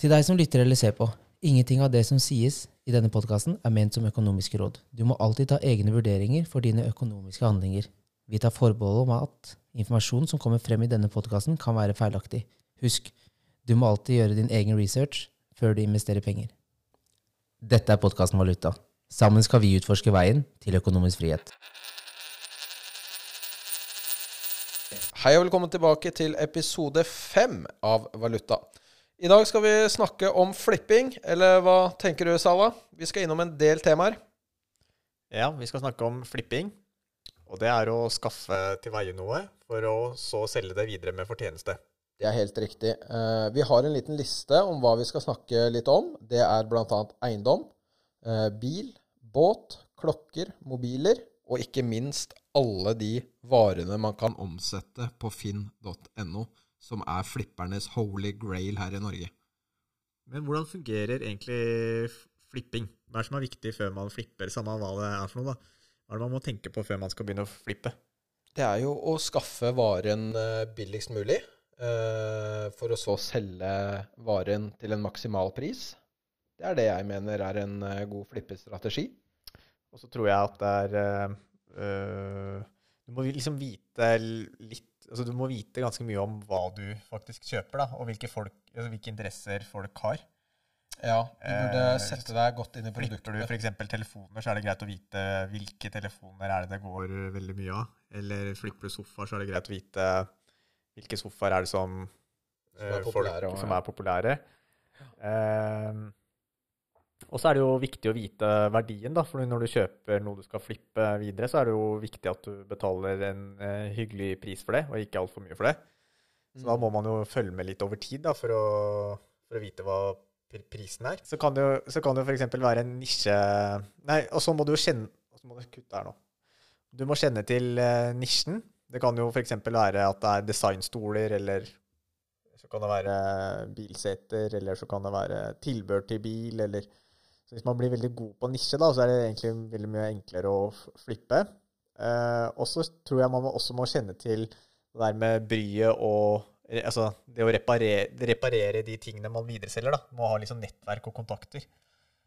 Til deg som lytter eller ser på. Ingenting av det som sies i denne podkasten er ment som økonomiske råd. Du må alltid ta egne vurderinger for dine økonomiske handlinger. Vi tar forbehold om at informasjon som kommer frem i denne podkasten, kan være feilaktig. Husk, du må alltid gjøre din egen research før du investerer penger. Dette er podkasten Valuta. Sammen skal vi utforske veien til økonomisk frihet. Hei og velkommen tilbake til episode fem av Valuta. I dag skal vi snakke om flipping, eller hva tenker du, Sala? Vi skal innom en del temaer. Ja, vi skal snakke om flipping. Og det er å skaffe til veie noe for å så selge det videre med fortjeneste. Det er helt riktig. Eh, vi har en liten liste om hva vi skal snakke litt om. Det er bl.a. eiendom, eh, bil, båt, klokker, mobiler og ikke minst alle de varene man kan omsette på finn.no, som er flippernes holy grail her i Norge. Men hvordan fungerer egentlig flipping? Hva er det som er viktig før man flipper, samme hva det er for noe? da? Hva er det man må tenke på før man skal begynne å flippe? Det er jo å skaffe varen eh, billigst mulig, eh, for å så selge varen til en maksimal pris. Det er det jeg mener er en eh, god flippestrategi. Og så tror jeg at det er øh, Du må liksom vite litt Altså du må vite ganske mye om hva du faktisk kjøper, da, og hvilke, folk, altså hvilke interesser folk har. Ja, du burde Eh, sette deg godt inn i Flipper du produktet. f.eks. telefoner, så er det greit å vite hvilke telefoner er det det går veldig mye av. Eller flipper du sofaer, så er det greit å vite hvilke sofaer er det som, Som er eh, populære, folk, som er populære. Eh, og så er det jo viktig å vite verdien, da. For når du kjøper noe du skal flippe videre, så er det jo viktig at du betaler en eh, hyggelig pris for det, og ikke altfor mye for det. Så da må man jo følge med litt over tid da, for å, for å vite hva pr- prisen er. Så kan det jo, så kan det jo f.eks. være en nisje Nei, og så må du jo kjenne så må du kutte her nå. Du må kjenne til eh, nisjen. Det kan jo f.eks. være at det er designstoler, eller så kan det være bilseter, eller så kan det være tilbør til bil, eller Så hvis man blir veldig god på nisje, da, så er det egentlig veldig mye enklere å flippe. Eh, og så tror jeg man også må kjenne til det der med bryet og Altså det å reparere, reparere de tingene man videreselger, da. Må ha liksom nettverk og kontakter.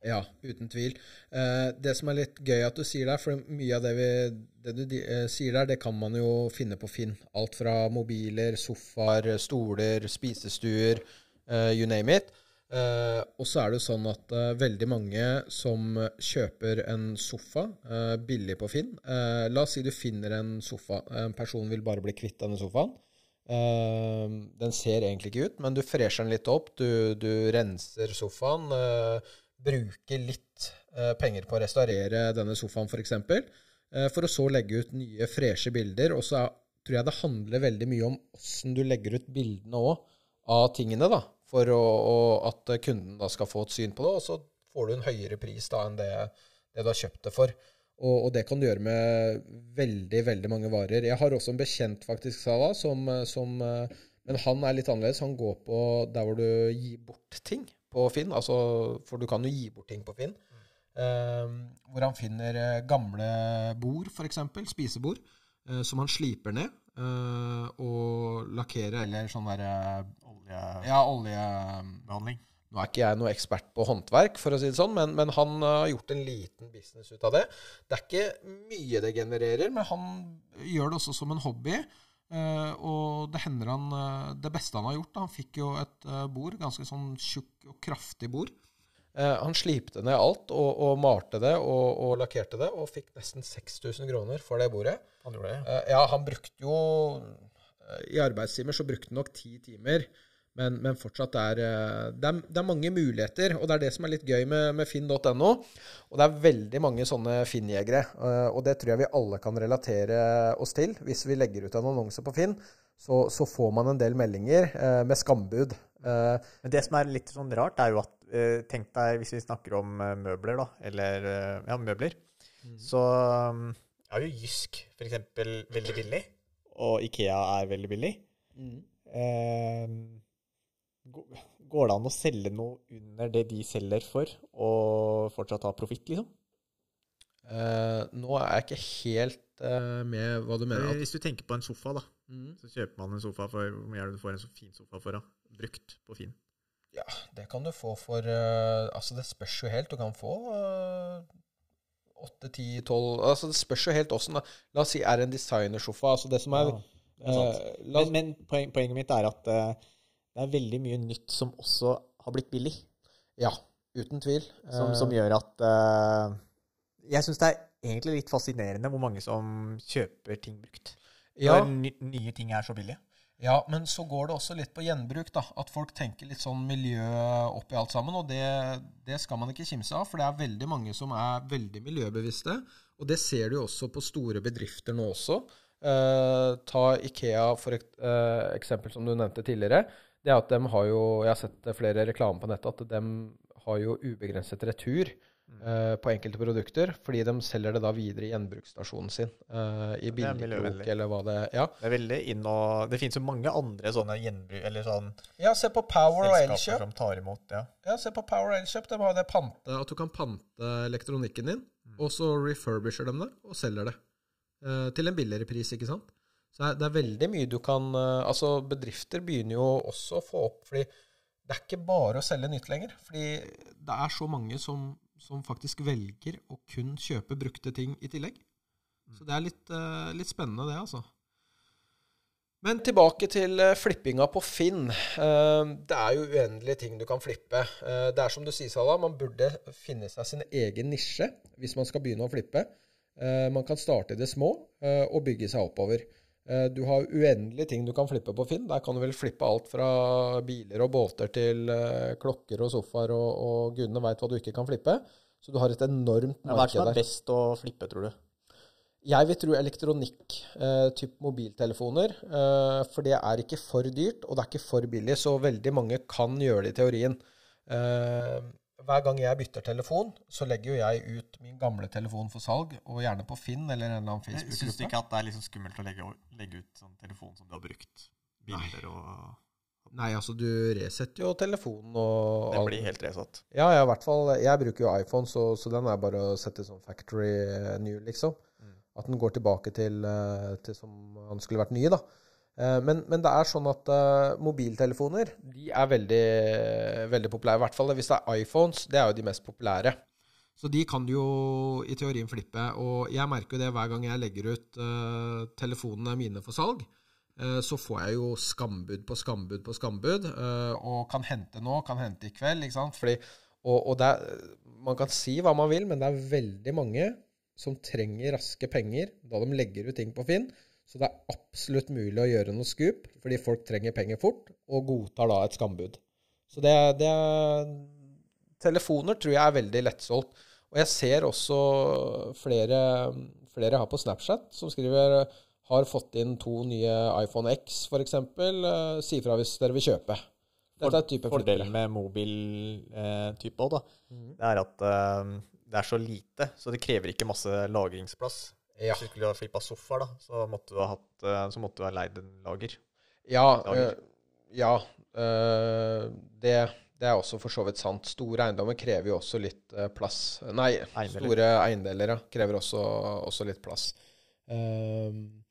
Ja, uten tvil. Eh, det som er litt gøy at du sier der, for mye av det, vi, det du eh, sier der, det kan man jo finne på Finn. Alt fra mobiler, sofaer, stoler, spisestuer, eh, you name it. Eh, og så er det jo sånn at eh, veldig mange som kjøper en sofa eh, billig på Finn La oss si du finner en sofa. En person vil bare bli kvitt denne sofaen. Den ser egentlig ikke ut, men du fresher den litt opp. Du, du renser sofaen. bruker litt penger på å restaurere denne sofaen, f.eks. For, eksempel, for å så legge ut nye, freshe bilder. Og så tror jeg det handler veldig mye om åssen du legger ut bildene òg av tingene, da. For å, å, at kunden da skal få et syn på det, og så får du en høyere pris da enn det, det du har kjøpt det for. Og, og det kan du gjøre med veldig, veldig mange varer. Jeg har også en bekjent, faktisk, Sala, som, som eh, Men han er litt annerledes. Han går på der hvor du gir bort ting på Finn. Altså, for du kan jo gi bort ting på Finn. Eh, hvor han finner eh, gamle bord, f.eks. Spisebord. eh, som han sliper ned eh, og lakkerer eller sånn derre Oljebehandling. Ja, olje... Nå er ikke jeg noe ekspert på håndverk, for å si det sånn, men, men han har gjort en liten business ut av det. Det er ikke mye det genererer, men han gjør det også som en hobby. Uh, og det hender han uh, Det beste han har gjort, da, han fikk jo et uh, bord, ganske sånn tjukk og kraftig bord. Eh, han slipte ned alt og, og malte det og, og lakkerte det, og fikk nesten 6000 kroner for det bordet. Han gjorde det, ja. Ja, han brukte jo I arbeidstimer så brukte han nok ti timer. Men, men fortsatt er eh, det, er det er mange muligheter, og det er det som er litt gøy med, med finn.no. Og det er veldig mange sånne Finn-jegere, eh, og det tror jeg vi alle kan relatere oss til. Hvis vi legger ut en annonse på Finn, så, så får man en del meldinger eh, med skambud. Eh, Men det som er litt sånn rart, er jo at eh, Tenk deg hvis vi snakker om eh, møbler, da. Eller eh, ja, møbler. Så um, er jo Jysk f.eks. veldig billig. Og Ikea er veldig billig. Eh, gå- går det an å selge noe under det de selger for, og fortsatt ha profitt, liksom? Uh, nå er jeg ikke helt uh, med hva du mener. At, Hvis du tenker på en sofa, da. Mm. Så kjøper man en sofa for Hvor mye er det du får en så fin sofa for, da? Brukt på Finn. Ja, det kan du få for uh, Altså, det spørs jo helt. Du kan få åtte, ti, tolv Altså, det spørs jo helt åssen. La oss si er en designersofa. Altså, det som er, Ja, det er sant. la, Men, men poeng, poenget mitt er at det er veldig mye nytt som også har blitt billig. Ja, uten tvil. Som, Eh, som gjør at uh, Jeg syns det er egentlig litt fascinerende hvor mange som kjøper ting brukt. ja, Når nye ting er så billige. ja, men så går det også litt på gjenbruk, da. At folk tenker litt sånn miljø oppi alt sammen. Og det, det skal man ikke kimse av, for det er veldig mange som er veldig miljøbevisste. Og det ser du jo også på store bedrifter nå også. Eh, ta Ikea for et eh, eksempel som du nevnte tidligere. Det er at de har jo, Jeg har sett flere reklamer på nettet at de har jo ubegrenset retur uh, på enkelte produkter, fordi de selger det da videre i gjenbruksstasjonen sin. Uh, I billigkrok eller hva det Ja, Det er veldig inn og Det finnes jo mange andre sånne gjenbruk... Eller sånn ja se på Power og Elkjøp. som tar imot. Ja. Ja, se på Power og Elkjøp. De har det pante, at du kan pante elektronikken din, og så refurbisher de det og selger det. Uh, til en billigere pris, ikke sant. Så det er- veldig mye du kan eh, Altså, bedrifter begynner jo også å få opp fordi det er ikke bare å selge nytt lenger. Fordi det er så mange som, som faktisk velger å kun kjøpe brukte ting i tillegg. Så det er litt, eh, litt spennende, det, altså. Men tilbake til eh, flippinga på Finn. Det er jo uendelige ting du kan flippe. Det er som du sier, Salah, man burde finne seg sin egen nisje hvis man skal begynne å flippe. Man kan starte i det små og bygge seg oppover. Eh, du har uendelige ting du kan flippe på Finn. Der kan du vel flippe alt fra biler og båter til eh, klokker og sofaer og, og gudene veit hva du ikke kan flippe. Så du har et enormt Hva er det som er best å flippe, tror du? Jeg vil tro elektronikk, eh, typ mobiltelefoner, eh, for det er ikke for dyrt, og det er ikke for billig, så veldig mange kan gjøre det i teorien. Eh, hver gang jeg bytter telefon, så legger jo jeg ut min gamle telefon for salg, og gjerne på Finn eller en eller annen Syns du ikke at det er liksom skummelt å legge, legge ut sånn telefon som du har brukt? Bilder og Nei, altså du resetter jo telefonen og Det blir helt resatt. Ja, ja, i hvert fall. Jeg bruker jo iPhone, så, så den er bare å sette sånn factory new, liksom. Mm. At den går tilbake til, eh, til som han skulle vært ny, da. Eh, Men, men det er sånn at uh, mobiltelefoner de er veldig, veldig populære. I hvert fall hvis det er iPhones. Det er jo de mest populære. Så de kan du jo i teorien flippe. Og jeg merker jo det hver gang jeg legger ut uh, telefonene mine for salg. Uh, Så får jeg jo skambud på skambud på skambud, og kan hente nå, kan hente i kveld. ikke sant? Fordi, og og det er, man kan si hva man vil, men det er veldig mange som trenger raske penger da de legger ut ting på Finn. Så det er absolutt mulig å gjøre noe skup, fordi folk trenger penger fort, og godtar da et skambud. Så det, det er Telefoner tror jeg er veldig lettsolgt. Og jeg ser også flere, flere har på Snapchat som skriver har fått inn to nye iPhone X, f.eks. Uh, si fra hvis dere vil kjøpe. Dette er type Fordelen med mobiltype òg, da, mm. det er at eh, det er så lite, så det krever ikke masse lagringsplass. Ja. Hvis du skulle ha flippa sofaer, da, så måtte du ha, hatt, eh, så måtte du ha leid en lager. Ja, Lager. øh, ja øh, det, det er også for så vidt sant. Store eiendommer krever jo også litt øh, plass. Nei, Eiendeler. store eiendeler ja, krever også, også litt plass. Um,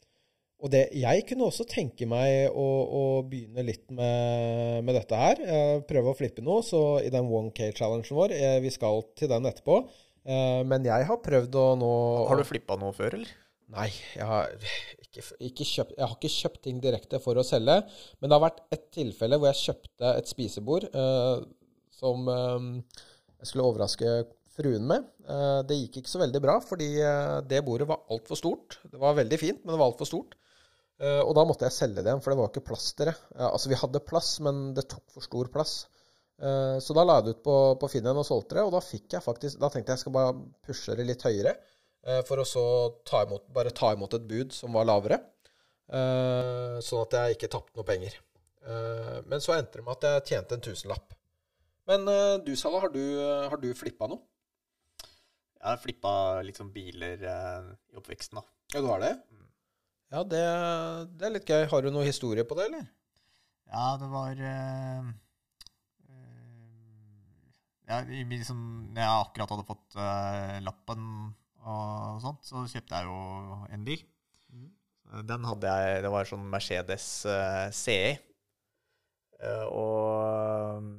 og det, jeg kunne også tenke meg å, å begynne litt med, med dette her. Eh, prøve å flippe noe. Så i den 1K-challengen vår eh, Vi skal til den etterpå. Eh, men jeg har prøvd å nå Har du flippa noe før, eller? Nei, jeg har ikke, ikke kjøpt, jeg har ikke kjøpt ting direkte for å selge. Men det har vært et tilfelle hvor jeg kjøpte et spisebord eh, som eh, jeg skulle overraske fruen med. Eh, det gikk ikke så veldig bra, fordi eh, det bordet var altfor stort. Det var veldig fint, men det var altfor stort. Eh, og da måtte jeg selge det igjen, for det var ikke plass til det. Altså, vi hadde plass, men det tok for stor plass. Eh, så da la jeg det ut på, på Finn og solgte det, og da jeg faktisk Da tenkte jeg jeg skal bare pushe det litt høyere. Eh, For å så ta imot, bare ta imot et bud som var lavere, eh, sånn at jeg ikke tapte noe penger. Men så endte det med at jeg tjente en tusenlapp. Men du, Salah, har du, har du flippa noe? Jeg har flippa litt sånn biler i oppveksten, da. Ja, du har det? Ja, det, det er litt gøy. Har du noe historie på det, eller? Ja, det var eh, eh, sånn, Når jeg akkurat hadde fått uh, lappen og sånt, så kjøpte jeg jo en bil. Mm. Den hadde jeg Det var sånn Mercedes uh, CE. Uh, og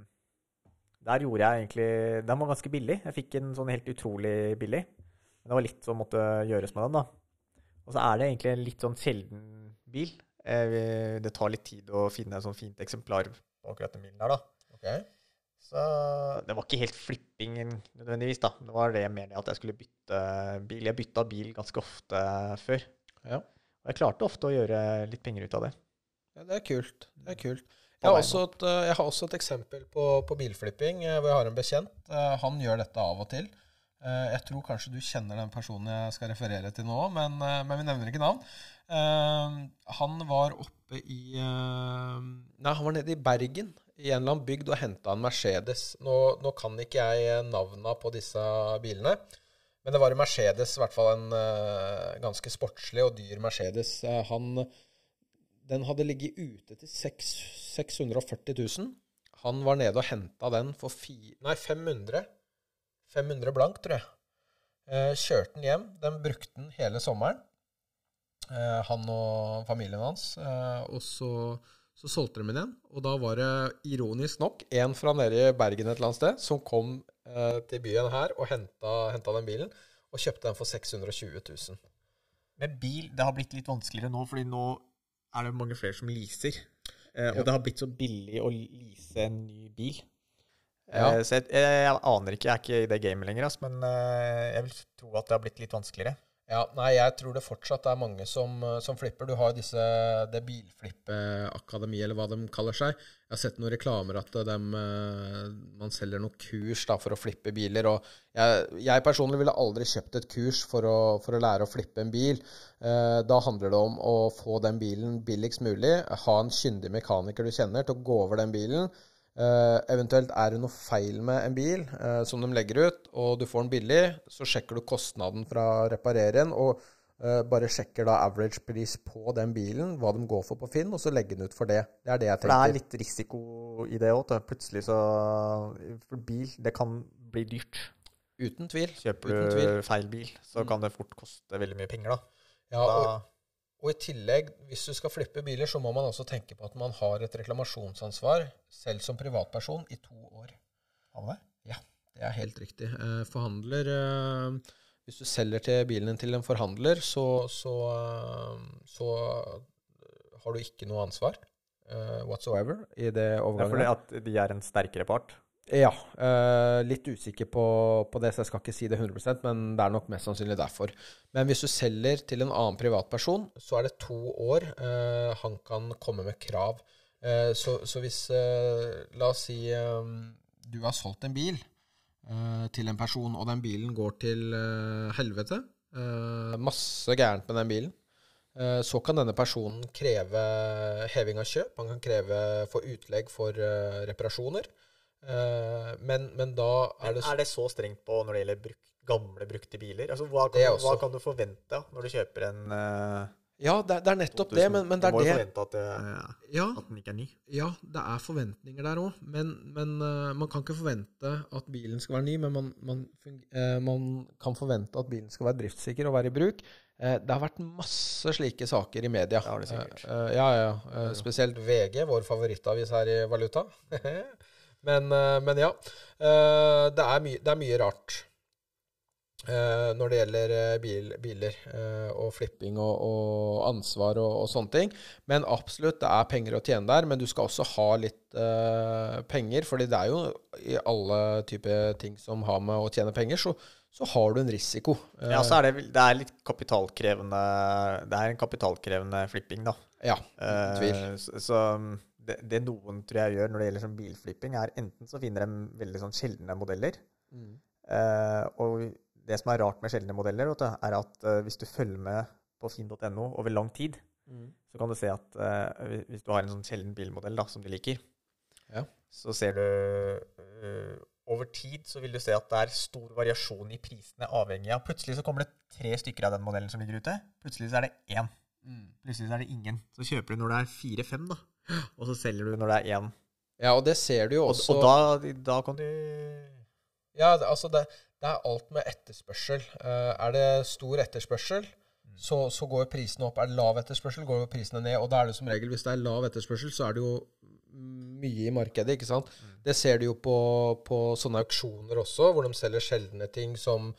Der gjorde jeg egentlig Den var ganske billig. Jeg fikk en sånn helt utrolig billig. Men det var litt som måtte gjøres med den, da. Og så er det egentlig en litt sånn sjelden bil. Eh, Det tar litt tid å finne et sånn fint eksemplar på akkurat den bilen der, da. Ok. Så det var ikke helt flipping nødvendigvis, da. Det var det mer det at jeg skulle bytte bil. Jeg bytta bil ganske ofte før. Ja. Og jeg klarte ofte å gjøre litt penger ut av det. Ja, det er kult. Det er kult. Jeg har også et, eh, jeg har også et eksempel på, på bilflipping eh, hvor jeg har en bekjent. Eh, Han gjør dette av og til. Eh, Jeg tror kanskje du kjenner den personen jeg skal referere til nå, men, men vi nevner ikke navn. Han var oppe i eh, Nei, han var nede i Bergen, i en eller annen bygd, og henta en Mercedes. Nå, nå kan ikke jeg navna på disse bilene. Men det var en Mercedes, i hvert fall en uh, ganske sportslig og dyr Mercedes. Uh, han den hadde ligget ute til 6, 640 000. Han var nede og henta den for fi, nei, 500. 500 blank, tror jeg. Uh, kjørte den hjem. Den brukte den hele sommeren. Eh, han og familien hans. Eh, og så, så solgte de den. Og da var det ironisk nok en fra nede i Bergen et eller annet sted som kom eh, til byen her og henta, henta den bilen. Og kjøpte den for 620 000. Men bil det har blitt litt vanskeligere nå, fordi nå er det mange flere som leaser. Eh, og Ja. det har blitt så billig å lease en ny bil. Ja. Eh, så jeg, jeg, jeg aner ikke, jeg er ikke i det gamet lenger, ass, men eh, jeg vil tro at det har blitt litt vanskeligere. Ja, nei, jeg tror det fortsatt er mange som, eh, som flipper. Du har disse, det bilflippeakademi, eller hva de kaller seg. Jeg har sett noen reklamer at de, eh, man selger noen kurs da, for å flippe biler. Jeg, jeg personlig ville aldri kjøpt et kurs for å, for å lære å flippe en bil. Eh, da handler det om å få den bilen billigst mulig. Ha en kyndig mekaniker du kjenner til å gå over den bilen. Eh, eventuelt er det noe feil med en bil uh, som de legger ut, og du får den billig, så sjekker du kostnaden fra å reparere den, og uh, bare sjekker da average pris på den bilen, hva de går for på Finn, og så legger den ut for det. Det er det jeg For det er litt risiko i det òg. Plutselig så For bil, det kan bli dyrt. Uten tvil. Kjøper Uten du tvil. feil bil, så Mm. kan det fort koste veldig mye penger, da. Ja, da og i tillegg, hvis du skal flippe biler, så må man også tenke på at man har et reklamasjonsansvar, selv som privatperson, i to år. Har man det? Ja, det er helt riktig. Eh, forhandler eh, Hvis du selger til bilen til en forhandler, så, så, eh, så har du ikke noe ansvar eh, whatsoever i det Det er fordi at de er en sterkere part. Ja. eh, litt usikker på, på det, så jeg skal ikke si det 100% men det er nok mest sannsynlig derfor. Men hvis du selger til en annen privatperson, så er det to år eh, han kan komme med krav. Eh, så, så hvis eh, La oss si eh, du har solgt en bil eh, til en person, og den bilen går til helvete. masse gærent med den bilen. Så kan denne personen kreve heving av kjøp. Han kan kreve få utlegg for reparasjoner. Eh, men, men da er det Er det så strengt på når det gjelder bruk, gamle, brukte biler? Altså, hva, kan, også. hva kan du forvente når du kjøper en uh, Ja, det, er- det er nettopp det, men, men det Du må er jo det forvente at, det, ja, at den ikke er ny. ja, det er forventninger der òg. Men, men eh, man kan ikke forvente at bilen skal være ny, men man, man, eh, man kan forvente at bilen skal være driftssikker og være i bruk. Eh, det har vært masse slike saker i media. Det har det sikkert. Eh, eh, ja, ja. eh, spesielt VG, vår favorittavis her i valuta. men, eh, men ja. eh, det, er my det er mye rart. Eh, når det gjelder bil, biler og flipping og, og ansvar og, og sånne ting. Men absolutt, det er penger å tjene der. Men du skal også ha litt uh, penger, fordi det er jo i alle typer ting som har med å tjene penger, så, så har du en risiko. Ja, så er det, det er litt kapitalkrevende Det er en kapitalkrevende flipping, da. ja, uten tvil. Uh, så så det, det noen tror jeg gjør når det gjelder sånn bilflipping, er enten så finner de veldig sånn sjeldne modeller. Mm. Eh, og det som er rart med sjeldne modeller, du, er at eh, hvis du følger med på finn.no over lang tid, Mm. så kan du se at eh, hvis du har en sånn sjelden bilmodell da, som du liker, Ja. så ser du uh, Over tid så vil du se at det er stor variasjon i prisene avhengig av Plutselig så kommer det tre stykker av den modellen som ligger ute. Plutselig så er det én. Mm. Plutselig så er det ingen. Så kjøper du når det er fire-fem, da. Og så selger du når det er én. Ja, og det ser du jo også og da, da kan du Ja, altså det, det er alt med etterspørsel. Eh, er det stor etterspørsel, så, så går prisene opp. Er det lav etterspørsel, går prisene ned. Og da er det som regel, hvis det er lav etterspørsel, så er det jo mye i markedet, ikke sant. Det ser du jo på, på sånne auksjoner også, hvor de selger sjeldne ting som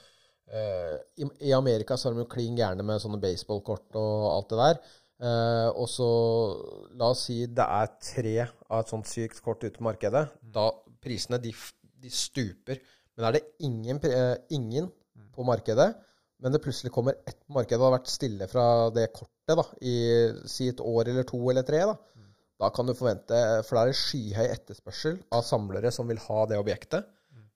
eh, i, I Amerika så har de jo klin gærne med sånne baseballkort og alt det der. Eh, og så La oss si det er tre av et sånt sykt kort ute på markedet. Da prisene de, de stuper. Men er det ingen, eh, ingen på markedet, men det plutselig kommer ett på markedet og har vært stille fra det kortet da, i si et år eller to eller tre, da, da kan du forvente For da er det skyhøy etterspørsel av samlere som vil ha det objektet.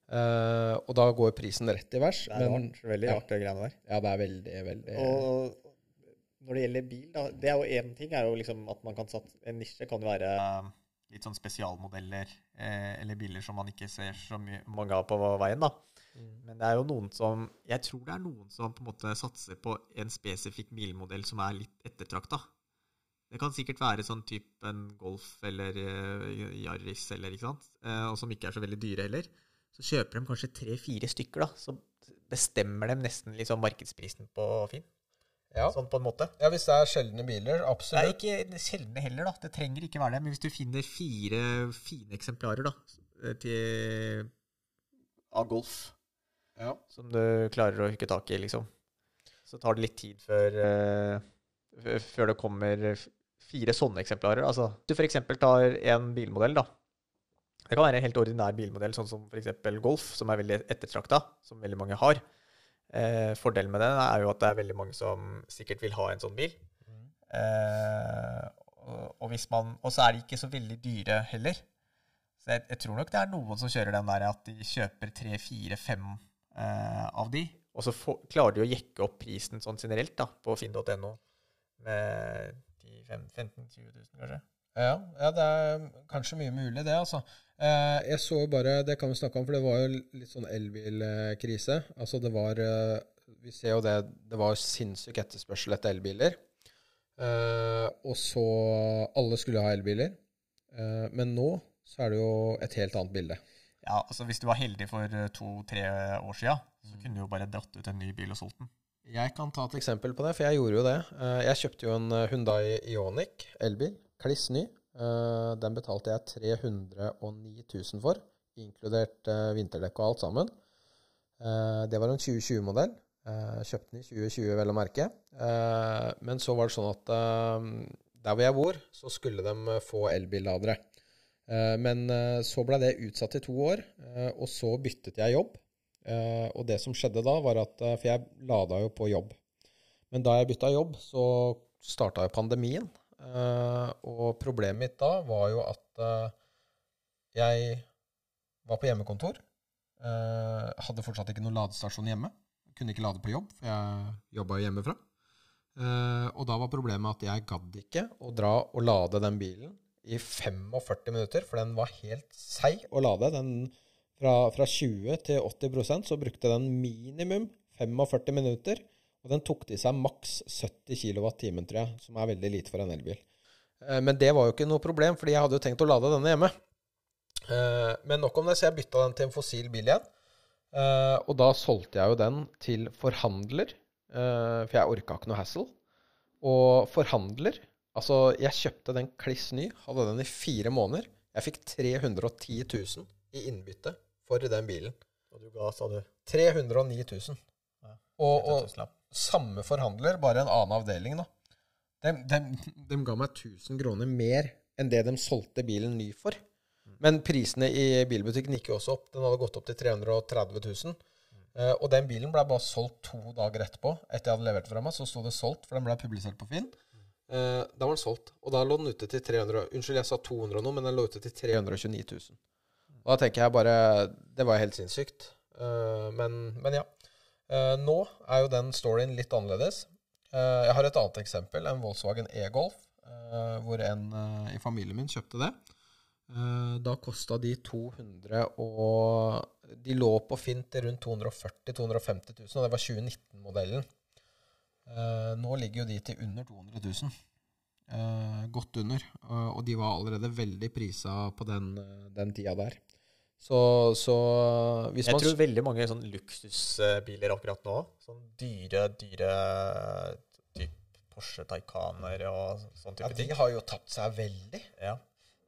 Uh, og da går prisen rett i vers. Det er Men rart. Veldig ja. rart, det greiene der. ja, det er veldig, veldig Og når det gjelder bil, da, det er jo én ting er jo liksom at man kan satse En nisje kan jo være litt sånn spesialmodeller eh, eller biler som man ikke ser så mye, mange av på veien, da. Men det er jo noen som Jeg tror det er noen som på en måte satser på en spesifikk bilmodell som er litt ettertrakta. Det kan sikkert være sånn type en Golf eller uh, Yaris eller ikke sant, eh, og som ikke er så veldig dyre heller. Så kjøper de kanskje tre-fire stykker, da. Så bestemmer de nesten liksom markedsprisen på Finn. Ja. Sånn på en måte. ja, hvis det er sjeldne biler, Det er ikke sjeldne heller, da. Det trenger ikke være det. Men hvis du finner fire fine eksemplarer da, til, av Golf Ja. som du klarer å hooke tak i, liksom, så tar det litt tid før, uh, før det kommer fire sånne eksemplarer. Altså, du f.eks. tar en bilmodell, da. Det kan være en helt ordinær bilmodell, sånn som f.eks. Golf, som er veldig ettertrakta, som veldig mange har. Eh, fordelen med den er jo at det er veldig mange som sikkert vil ha en sånn bil. Eh, og, og, så er de ikke så veldig dyre heller. Så jeg, jeg tror nok det er noen som kjører den der at de kjøper tre, fire, fem eh, av de, og så for, klarer de å jekke opp prisen sånn generelt da, på finn.no med 10 5 15 20 000, kanskje. Ja, ja, det er kanskje mye mulig, det, altså. Eh, jeg så jo bare Det kan vi snakke om, for det var jo litt sånn elbilkrise. Altså, det var eh, Vi ser jo det Det var sinnssyk etterspørsel etter elbiler. Eh, og så Alle skulle ha elbiler. Eh, men nå så er det jo et helt annet bilde. Ja, altså Hvis du var heldig for to-tre år sia, så kunne du jo bare dratt ut en ny bil og solgt den. Jeg kan ta et eksempel på det, for jeg gjorde jo det. Jeg kjøpte jo en Hundai Hyundai Ioniq elbil, kliss ny. Eh, Den betalte jeg 309 000 for, inkludert eh, vinterdekk og alt sammen. Eh, Det var en 2020-modell. Kjøpte den i 2020, vel å merke. Men så var det sånn at der hvor jeg bor, så skulle de få elbilladere. Men så ble det utsatt i to år, og så byttet jeg jobb. Og det som skjedde da, var at For jeg lada jo på jobb. Men da jeg bytta jobb, så starta jo pandemien. Eh, og problemet mitt da var jo at eh, jeg var på hjemmekontor. eh, hadde fortsatt ikke noen ladestasjon hjemme. Kunne ikke lade på jobb, for jeg jobba jo hjemmefra. Og da var problemet at jeg gadd ikke å dra og lade den bilen i 45 minutter, for den var helt seig å lade. Den fra, fra 20 til 80% så brukte den minimum 45 minutter. Og den tok til seg maks 70 kWt, tror jeg, som er veldig lite for en elbil. Eh, Men det var jo ikke noe problem, fordi jeg hadde jo tenkt å lade denne hjemme. Eh, Men nok om det, så jeg bytta den til en fossil bil igjen. Eh, Og da solgte jeg jo den til forhandler, eh, for jeg orka ikke noe hassle. Og forhandler Altså, jeg kjøpte den kliss ny, hadde den i fire måneder. Jeg fikk 310 000 i innbytte for den bilen. Og du ga, sa du, 309 000. Ja, Og, og 1000 lapp. Samme forhandler, bare en annen avdeling, da. De, de, de ga meg 1000 kroner mer enn det de solgte bilen ny for. Men prisene i bilbutikken gikk jo også opp. Den hadde gått opp til 330 000. Uh, og den bilen ble bare solgt to dager etterpå. Etter jeg hadde levert fra meg, så sto det solgt, for den ble publisert på Finn. Uh, da var den solgt. Og da lå den ute til 300 Unnskyld, jeg sa 200 og noe, men den lå ute til 329 000. Og da tenker jeg bare Det var helt sinnssykt. Uh, men, men ja. Eh, nå er jo den storyen litt annerledes. Eh, jeg har et annet eksempel, en Volkswagen e-Golf, eh, hvor en i familien min kjøpte det. Da kosta de 200 og De lå på fint til rundt 240 000-250 000, og det var 2019-modellen. Eh, nå ligger jo de til under 200 000. Eh, godt under. Og de var allerede veldig prisa på den, den tida der. Så, så hvis Jeg man tror veldig mange sånn luksusbiler akkurat nå, sånn dyre, dyre Porsche Taycaner og sånn type Ja, de ting. har jo tapt seg veldig. Ja.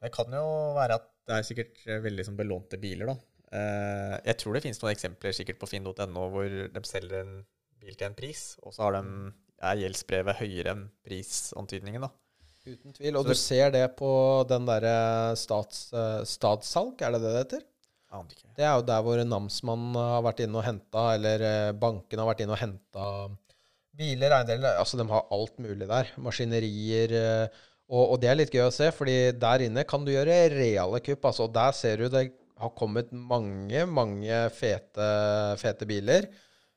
Det kan jo være at det er sikkert eh, veldig sånn belånte biler, da. Eh, jeg tror det finnes noen eksempler sikkert på finn.no hvor de selger en bil til en pris, og så har de, er gjeldsbrevet høyere enn prisantydningen, da. Uten tvil. Og Så du det- ser det på den derre stats, eh, statssalg, er det det det heter? Det er jo der hvor namsmannen har vært inne og henta, eller eh, banken har vært inne og henta biler, eiendeler Altså, de har alt mulig der. Maskinerier. eh, Og, og det er litt gøy å se, fordi der inne kan du gjøre reale kupp. Altså, og der ser du det har kommet mange, mange fete, fete biler.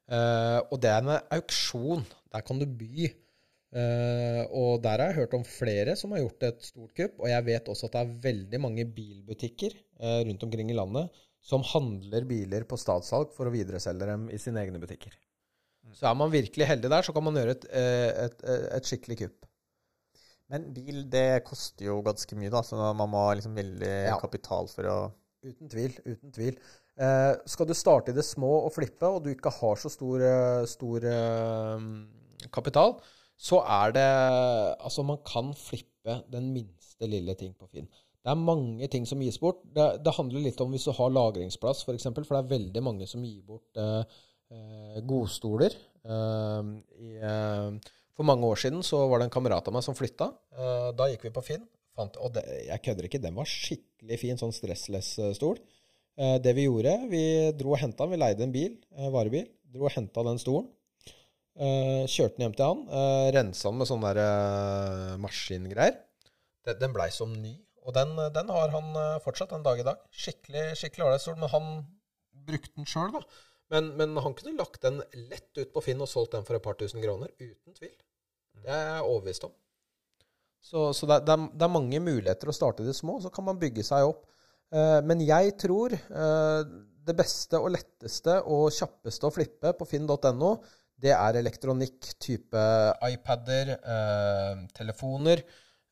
Uh, og det er en auksjon. Der kan du by. Eh, og der har jeg hørt om flere som har gjort et stort kupp. Og jeg vet også at det er veldig mange bilbutikker uh, rundt omkring i landet som handler biler på statssalg for å videreselge dem i sine egne butikker. Så er man virkelig heldig der, så kan man gjøre et, eh, et, et, et skikkelig kupp. Men bil, det koster jo ganske mye, da, så man må ha liksom veldig Ja. kapital for å Uten tvil. Uten tvil. Uh, skal du starte i det små og flippe, og du ikke har så stor, stor kapital, så er det Altså, man kan flippe den minste lille ting på Finn. Det er mange ting som gis bort. Det, det handler litt om hvis du har lagringsplass, f.eks., for, eksempel, for det er veldig mange som gir bort eh, eh, godstoler. Eh, i, eh, for mange år siden så var det en kamerat av meg som flytta. Eh, da gikk vi på Finn. Fant, og det, jeg kødder ikke, den var skikkelig fin, sånn stressless-stol. Eh, det vi gjorde, vi dro og henta den. Vi leide en bil, varebil. Dro og henta den stolen. Eh, kjørte den hjem til han. Uh, Rensa den med sånne der, eh, maskingreier. Den, den blei som ny. Og den, den har han eh, fortsatt en dag i dag. Skikkelig skikkelig ålreit stol. Men han brukte den sjøl, da. Men, men han kunne lagt den lett ut på Finn og solgt den for et par tusen kroner. Uten tvil. Det er jeg overbevist om. Så, så det, det, er, det er mange muligheter å starte i det små, så kan man bygge seg opp. Eh, men jeg tror eh, det beste og letteste og kjappeste å flippe på finn.no, det er elektronikk type iPader, eh, telefoner,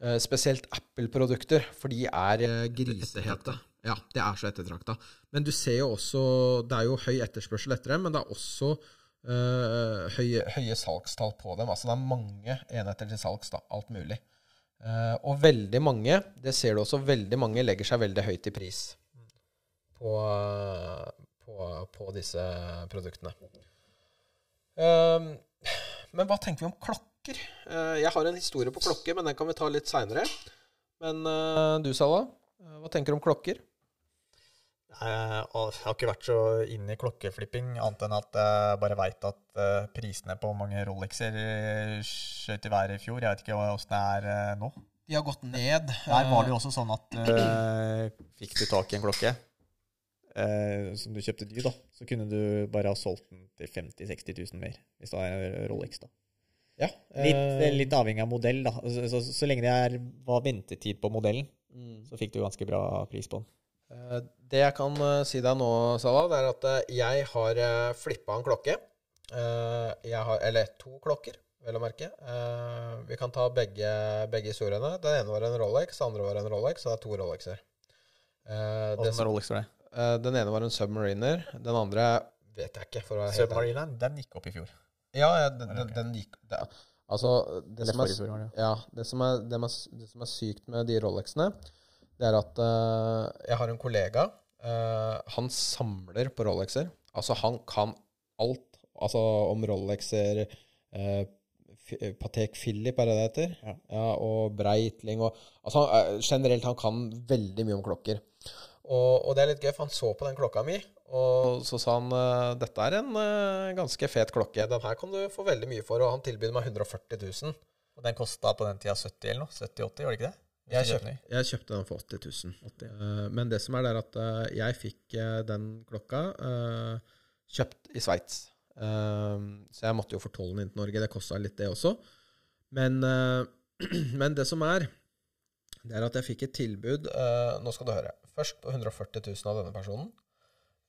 eh, spesielt Apple-produkter, for de er eh, grisehete. Ja, det er så ettertrakta. Men du ser jo også Det er jo høy etterspørsel etter dem, men det er også eh, høye, høye salgstall på dem. Altså det er mange enheter til salgs, da. Alt mulig. Og veldig mange, det ser du også, veldig mange legger seg veldig høyt i pris på, på, på disse produktene. Eh, men hva tenker vi om klokker? Eh, jeg har en historie på klokke, men den kan vi ta litt seinere. Men eh, du, Salah, eh, hva tenker du om klokker? Jeg har ikke vært så inne i klokkeflipping, annet enn at jeg bare veit at prisene på mange Rolexer eh, skjøt i været i fjor. Jeg vet ikke åssen det er nå. De har gått ned. Der var det jo også sånn at uh, fikk du tak i en klokke eh, som du kjøpte ny, da, så kunne du bare ha solgt den til 50 000-60 000 mer, hvis det er Rolex, da. Ja, Litt, eh, litt avhengig av modell, da. Så, så, så lenge det er, var ventetid på modellen, mm. så fikk du ganske bra pris på den. Eh, Det jeg kan eh, si deg nå, Salah, det er at jeg har flippa en klokke. Eh, jeg har, eller to klokker, vel å merke. Eh, vi kan ta begge, begge historiene. Den ene var en Rolex, den andre var en Rolex, så det er to Rolexer. Eh, Åssen Rolex var det? Eh, den ene var en Submariner, den andre vet jeg ikke. for å være. Submarineren, den gikk opp i fjor. Ja, ja den, den, den gikk det, Altså, det som, er, ja, det, som er, det, som er, det som er sykt med de Rolexene, det er at uh, jeg har en kollega. Uh, han samler på Rolexer. Altså, han kan alt altså, om Rolexer. Uh, Patek Philip, er det det heter? Ja. og Breitling og altså, Generelt, han kan veldig mye om klokker. Og, og det er litt gøy, for han så på den klokka mi, og så sa han eh, dette er en eh, ganske fet klokke. Den her kan du få veldig mye for, og han tilbyr meg 140 000. Og den kosta på den tida 70 eller noe? 70-80, var det ikke det? Jeg kjøpte jeg kjøpte den for 80 000. Eh, Men det som er, det er at eh, jeg fikk den klokka kjøpt i Sveits. Så jeg måtte jo fortolle den inn til Norge. Det kosta litt, det også. Men, men det som er, det er at jeg fikk et tilbud Nå skal du høre. Først på 140 000 av denne personen.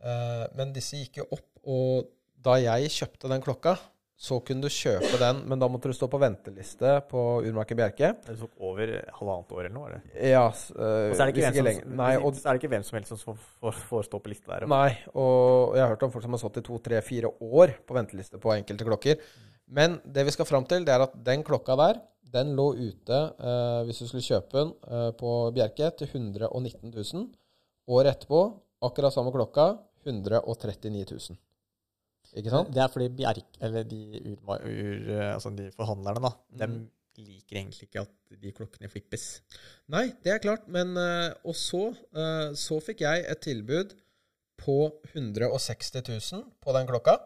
Eh, Men disse gikk jo opp, og da jeg kjøpte den klokka, så kunne du kjøpe den, men da måtte du stå på venteliste på Urmaker Bjerke. Det tok over halvannet år eller noe? det? Ja, Og så er det ikke, lenger. som, Nei, og, så er det ikke hvem som helst som får, stå på lista der. nei, og jeg har hørt om folk som har stått i to, tre, fire år på venteliste på enkelte klokker. Men det vi skal fram til, det er at den klokka der, den lå ute, uh, hvis du skulle kjøpe den, uh, på Bjerke til 119 000. Året etterpå, akkurat samme klokka, 139 000. Ikke sant? Det er fordi Bjerk, eller de, ur, ur, altså de forhandlerne, da, Mm. de liker egentlig ikke at de klokkene flippes. Nei, det er klart, men eh, Og så, eh, så fikk jeg et tilbud på 160 000 på den klokka.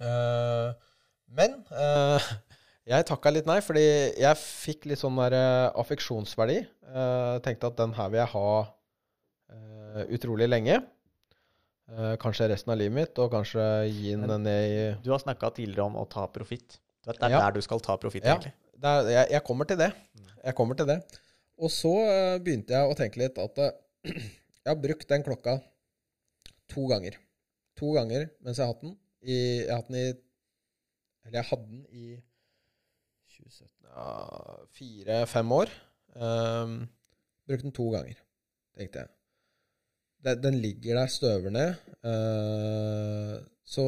Eh, men eh, jeg takka litt nei, fordi jeg fikk litt sånn der eh, affeksjonsverdi. Eh, tenkte at den her vil jeg ha eh, utrolig lenge. Eh, kanskje resten av livet mitt, og kanskje gi den ned i Du har snakka tidligere om å ta profitt. Det er Ja. der du skal ta profitt, Ja. egentlig. er, jeg, jeg kommer til det. Jeg kommer til det. Og så eh, begynte jeg å tenke litt at eh, jeg har brukt den klokka to ganger. To ganger mens jeg har hatt den. I, jeg har hatt den i Eller jeg hadde den i 2017 ja, Fire-fem år. Um, brukte den to ganger, tenkte jeg. Den, den ligger der, støver ned. Uh, så,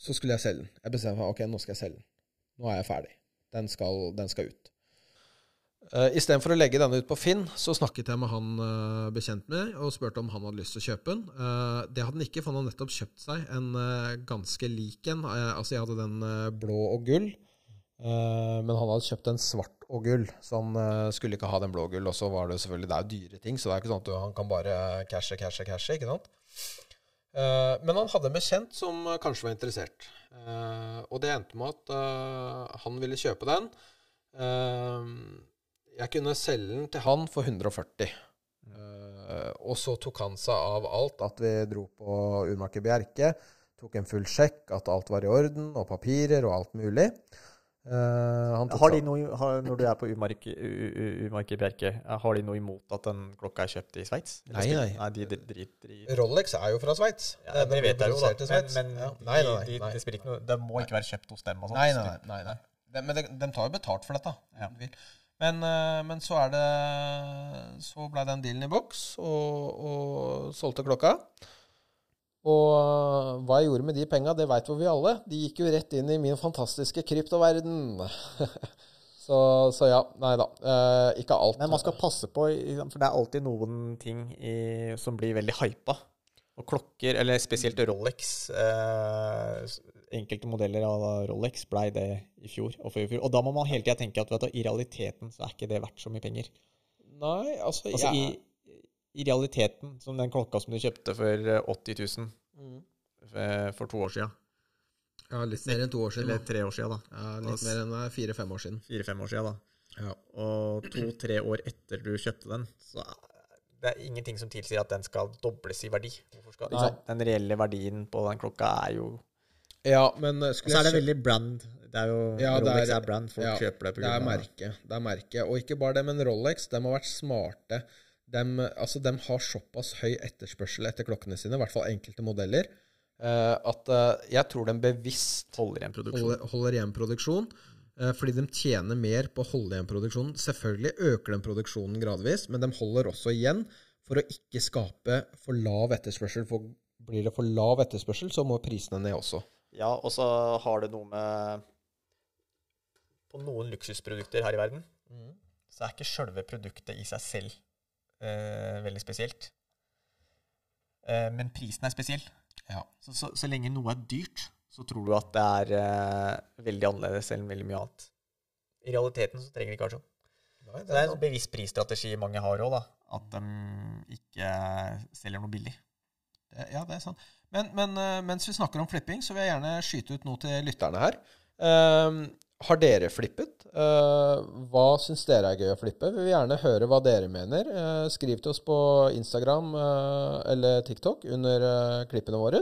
så skulle jeg selge den. Jeg bestemte meg ok, nå skal jeg selge den. Nå er jeg ferdig. Den skal, den skal ut. Uh, Istedenfor å legge denne ut på Finn, så snakket jeg med han uh, bekjent med og spurte om han hadde lyst til å kjøpe den. Uh, det hadde han ikke, for han hadde nettopp kjøpt seg en uh, ganske lik en. Eh, altså, jeg hadde den eh, blå og gull, eh, men han hadde kjøpt en svart og gull, så han eh, skulle ikke ha den blå gull. Og så var det selvfølgelig Det er jo dyre ting, så det er ikke sånn at han kan bare cashe, cashe, cashe, ikke sant? Eh, men han hadde en bekjent som eh, kanskje var interessert. Eh, og det endte med at eh, han ville kjøpe den. Eh, jeg kunne selge den til han for 140. Eh, og så tok han seg av alt. At vi dro på Urmaker Bjerke. Tok en full sjekk, at alt var i orden, og papirer og alt mulig. Tok Har de noe, har, når du er på Umark, U- U- Umark i Bjerke, har de noe imot at den klokka er kjøpt i Sveits? Nei, nei. nei de de de, Rolex er jo fra Sveits. ja, Det vet jeg jo, da. Men, men det spiller ikke noe Det må ikke være kjøpt hos dem. Og. Nei, nei, nei. nei, nei. De, men de, de tar jo betalt for dette. Ja. Men, eh, men så er det Så ble den dealen i boks, og, og solgte klokka. Og hva jeg gjorde med de penga, det veit vi alle. De gikk jo rett inn i min fantastiske kryptoverden. så, så ja. Nei da. eh, ikke alt. Men man skal passe på, for det er alltid noen ting i, som blir veldig hypa. Og klokker, eller spesielt Rolex eh, Enkelte modeller av Rolex blei det i fjor og før i fjor. Og da må man hele tida tenke at vet du, i realiteten så er ikke det verdt så mye penger. Nei, altså, Altså jeg- i, i realiteten, som den klokka som du kjøpte for eh, 80 000 Mm. for, for to år sia, Ja, litt mer enn to år siden. eller tre år sia, da. Ja, litt mer enn eh, fire-fem år siden. Fire-fem år sia, da. Ja. Og to-tre år etter du kjøpte den, så det er ingenting som tilsier at den skal dobles i verdi. Skal, Nei. Den reelle verdien på den klokka er jo ja, men eh, Og så er det veldig brand. Det er jo Ja, det Rolex er- er, brand. Folk ja, kjøper det på Det er merke. Det er merke. Og ikke bare det, men Rolex de har vært smarte. De, altså, de har såpass høy etterspørsel etter klokkene sine, i hvert fall enkelte modeller, eh, at eh, jeg tror de bevisst holder igjen produksjon. holder, holder igjen produksjon. eh, fordi de tjener mer på å holde igjen produksjonen. Selvfølgelig øker den produksjonen gradvis, men de holder også igjen for å ikke skape for lav etterspørsel. For blir det for lav etterspørsel, så må prisene ned også. Ja, og så har det noe med På noen luksusprodukter her i verden så er ikke sjølve produktet i seg selv veldig spesielt. Eh, men prisen er spesiell. Ja. Så, så, så lenge noe er dyrt, så tror du at det er eh, veldig annerledes enn veldig mye annet. I realiteten så trenger de ikke være sånn. Det er en bevisst prisstrategi mange har òg. At de ikke selger noe billig. Det- Ja, det er sant. Men, men eh, mens vi snakker om flipping, så vil jeg gjerne skyte ut noe til lytterne her. Har dere flippet? Eh, hva syns dere er gøy å flippe? Vi vil gjerne høre hva dere mener. Eh, skriv til oss på Instagram eh, eller TikTok under klippene våre.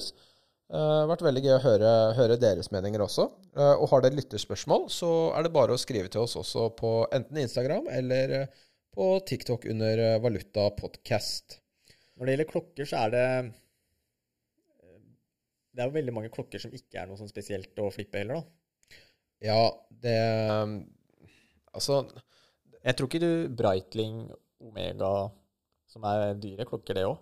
Det har vært veldig gøy å høre, høre deres meninger også. Og har dere lytterspørsmål, så er det bare å skrive til oss også på enten Instagram eller på TikTok under Valuta Podcast. Når det gjelder klokker, så er det Det er jo veldig mange klokker som ikke er noe sånn spesielt å flippe heller, da. Ja, det Altså Jeg tror ikke du Breitling Omega, som er dyre klokker, det òg.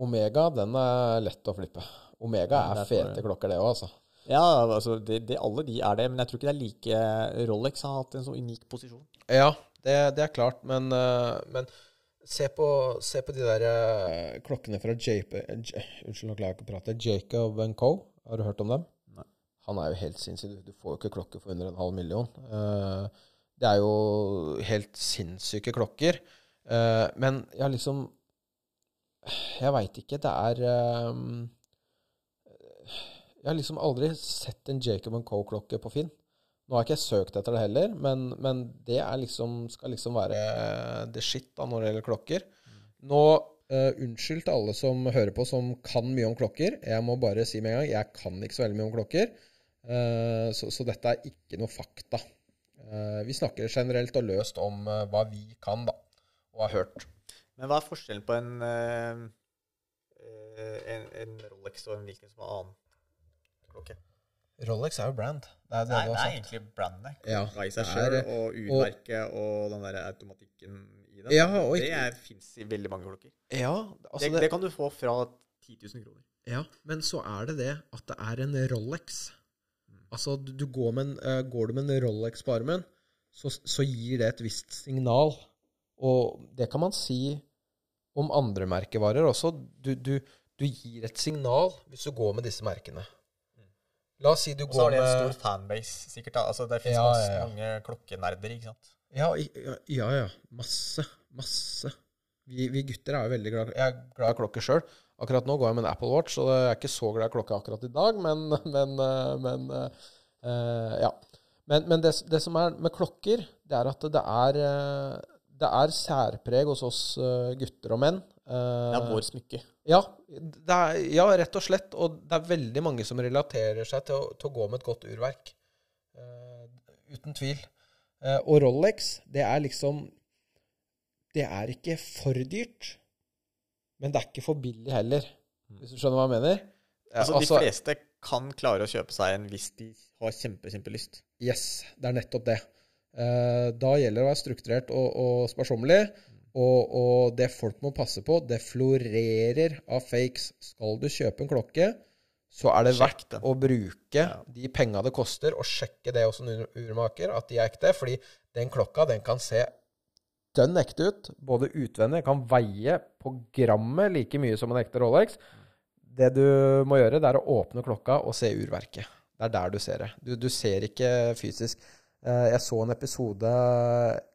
Omega, den er lett å flippe. Omega er er for- fete klokker, det òg, altså. Ja, altså det, det, alle de er det, men jeg tror ikke det er like Rolex har hatt en så unik posisjon. Ja, det, det er klart, men, eh, men se, på, se, på, de der eh, klokkene fra JP, J, Unnskyld, nå klarer jeg ikke å prate. Jacob Co. Har du hørt om dem? Han er jo helt sinnssyk. Du får jo ikke klokke for under en halv million. Eh, det er jo helt sinnssyke klokker. Men jeg har liksom Jeg veit ikke. Det er jeg har liksom aldri sett en Jacob Co.-klokke på Finn. Nå har jeg ikke søkt etter det heller, men, men det liksom, skal liksom være det shit da, når det gjelder klokker. Nå, uh, unnskyld til alle som hører på som kan mye om klokker. Jeg må bare si med en gang jeg kan ikke så veldig mye om klokker. Uh, så, så, dette er ikke noe fakta. Uh, vi snakker generelt og løst om hva vi kan da, og har hørt. Men hva er forskjellen på en, en, en Rolex og en hvilken som er annen? klokke. Rolex er jo brand. Det er, det Nei, det er egentlig brandet. Ja, I seg sjøl, og urmerket og, og, den der automatikken i det. Ja, og, det fins i veldig mange klokker. Ja, altså det, det, kan du få fra 10 000 kroner. Ja, men så er det det at det er en Rolex. Altså, du, går, med en, uh, går, du med en Rolex på armen, så, så, gir det et visst signal. Og det kan man si om andre merkevarer også. Du, du, du gir et signal hvis du går med disse merkene. La oss si du går med Så har de en stor fanbase, sikkert. da. Altså, Det fins ja, ja, ja. mange klokkenerder, ikke sant? Ja, ja, ja. Masse. Masse. Vi, vi, gutter er jo veldig glad Jeg er glad i klokker sjøl. Akkurat nå går jeg med en Apple Watch, og jeg er ikke så glad i klokka akkurat i dag, men, men, eh, men uh, Ja. Men, men det, det, som er med klokker, det er at det er, det er særpreg hos oss gutter og menn. Uh, ja, vår smykke. Ja, er, ja, rett og slett. Og det er veldig mange som relaterer seg til å, til å gå med et godt urverk. Uh, uten tvil. Uh, og Rolex, det er liksom Det er ikke for dyrt, men det er ikke for billig heller. Hvis du skjønner hva jeg mener? Altså, altså, De fleste kan klare å kjøpe seg en hvis de har kjempe, kjempelyst. Yes, det er nettopp det. Uh, da gjelder det å være strukturert og, og sparsommelig. Og, og, det folk må passe på, det florerer av fakes. Skal du kjøpe en klokke, så er det verdt å bruke ja. de penga det koster, og sjekke det hos en urmaker, at de er ekte. Fordi den klokka, den kan se dønn ekte ut, både utvendig, kan veie på grammet like mye som en ekte Rolex. Det du må gjøre, det er å åpne klokka og se urverket. Det er der du ser det. Du, du ser ikke fysisk. Eh, jeg så en episode,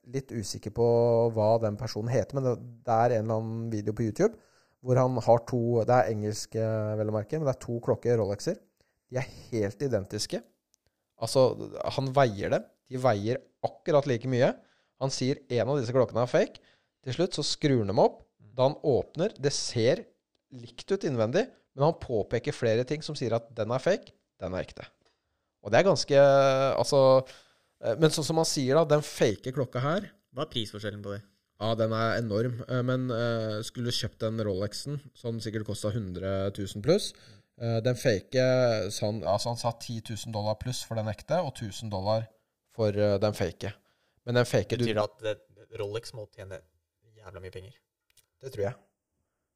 litt usikker på hva den personen heter, men det er en eller annen video på YouTube hvor han har to Det er engelske, vel å merke, men det er to klokker, Rolexer. De er helt identiske. Altså, han veier dem. De veier akkurat like mye. Han sier en av disse klokkene er fake. Til slutt så skrur han dem opp. Da han åpner Det ser likt ut innvendig, men han påpeker flere ting som sier at den er fake, den er ekte. Og det er ganske Altså Eh, men sånn som han sier, da, den fake klokka her Hva er prisforskjellen på det? Ja, den er enorm. Eh, men uh, skulle du kjøpt den Rolexen, som sikkert kosta 100 000 pluss uh, Den fake sånn, altså Han sa 10 000 dollar pluss for den ekte, og 1000 dollar for uh, den fake. Men den fake Betyr det at det, Rolex må tjene jævla mye penger? Det tror jeg.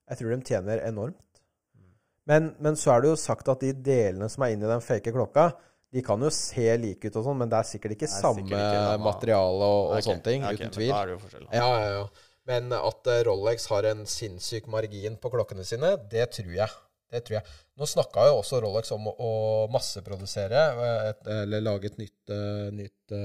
Jeg tror de tjener enormt. Mm. Men, men så er det jo sagt at de delene som er inni den fake klokka, de kan jo se like ut og sånn, men det er sikkert ikke er samme sikkert ikke materiale og, og okay. sånne ting. Okay, uten tvil. Da er det jo forskjell. Ja, ja, ja. Men at uh, Rolex har en sinnssyk margin på klokkene sine, det tror jeg. Det tror jeg. Nå snakka jo også Rolex om å, masseprodusere, eh, eller lage et nytt, uh, nytt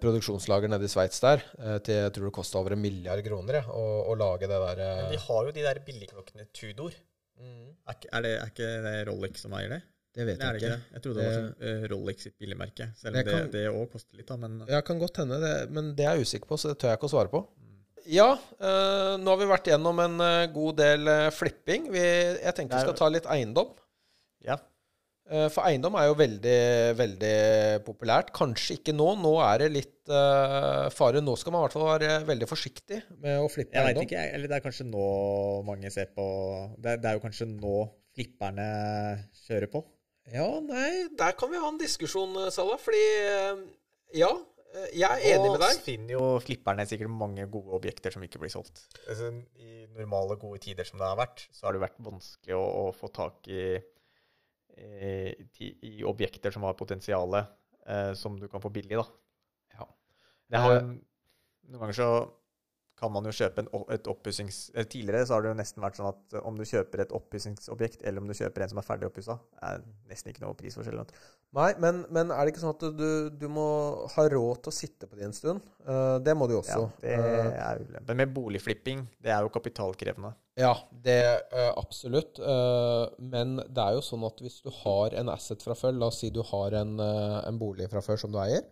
produksjonslager nede i Sveits der. til jeg tror det kosta over en milliard kroner ja, å, å, lage det der. Men de har jo de der billigklokkene Tudor. Mm. Er, er, det, er ikke det Rolex som eier det? Det vet jeg ikke. Jeg trodde det, var sånn Rolex sitt billigmerke. Selv om det òg koster litt, da. Men Ja, kan godt hende, det, men det er jeg usikker på, så det tør jeg ikke å svare på. Mm. Ja, øh, nå har vi vært gjennom en god del flipping. Vi, jeg tenkte vi skal ta litt eiendom. Ja. For eiendom er jo veldig, veldig populært. Kanskje ikke nå. Nå er det litt fare. Nå skal man i hvert fall være veldig forsiktig med å flippe jeg eiendom. Ikke, eller det er kanskje nå mange ser på det, det er jo kanskje nå flipperne kjører på. Ja, nei, der kan vi ha en diskusjon, eh, Salah. Fordi eh, ja, eh, jeg er enig med deg. Og finner jo flipperne sikkert mange gode objekter som ikke blir solgt. Altså, I normale, gode tider som det har vært, så har det vært vanskelig å, å få tak i i, i objekter som har potensial, eh, som du kan få billig, da. Ja. Det har, Eh, noen ganger så kan man jo kjøpe en, et oppussings... eh, Tidligere så har det jo nesten vært sånn at eh, om du kjøper et oppussingsobjekt, eller om du kjøper en som er ferdig oppussa, er nesten ikke noe prisforskjell. Nei, men, men er det ikke sånn at du, du må ha råd til å sitte på det en stund? Eh, det må du jo også. Ja, det er ulempen. Men boligflipping, det er jo kapitalkrevende. Ja, det er absolutt. Men det er jo sånn at hvis du har en asset fra før, la oss si du har en, en bolig fra før som du eier,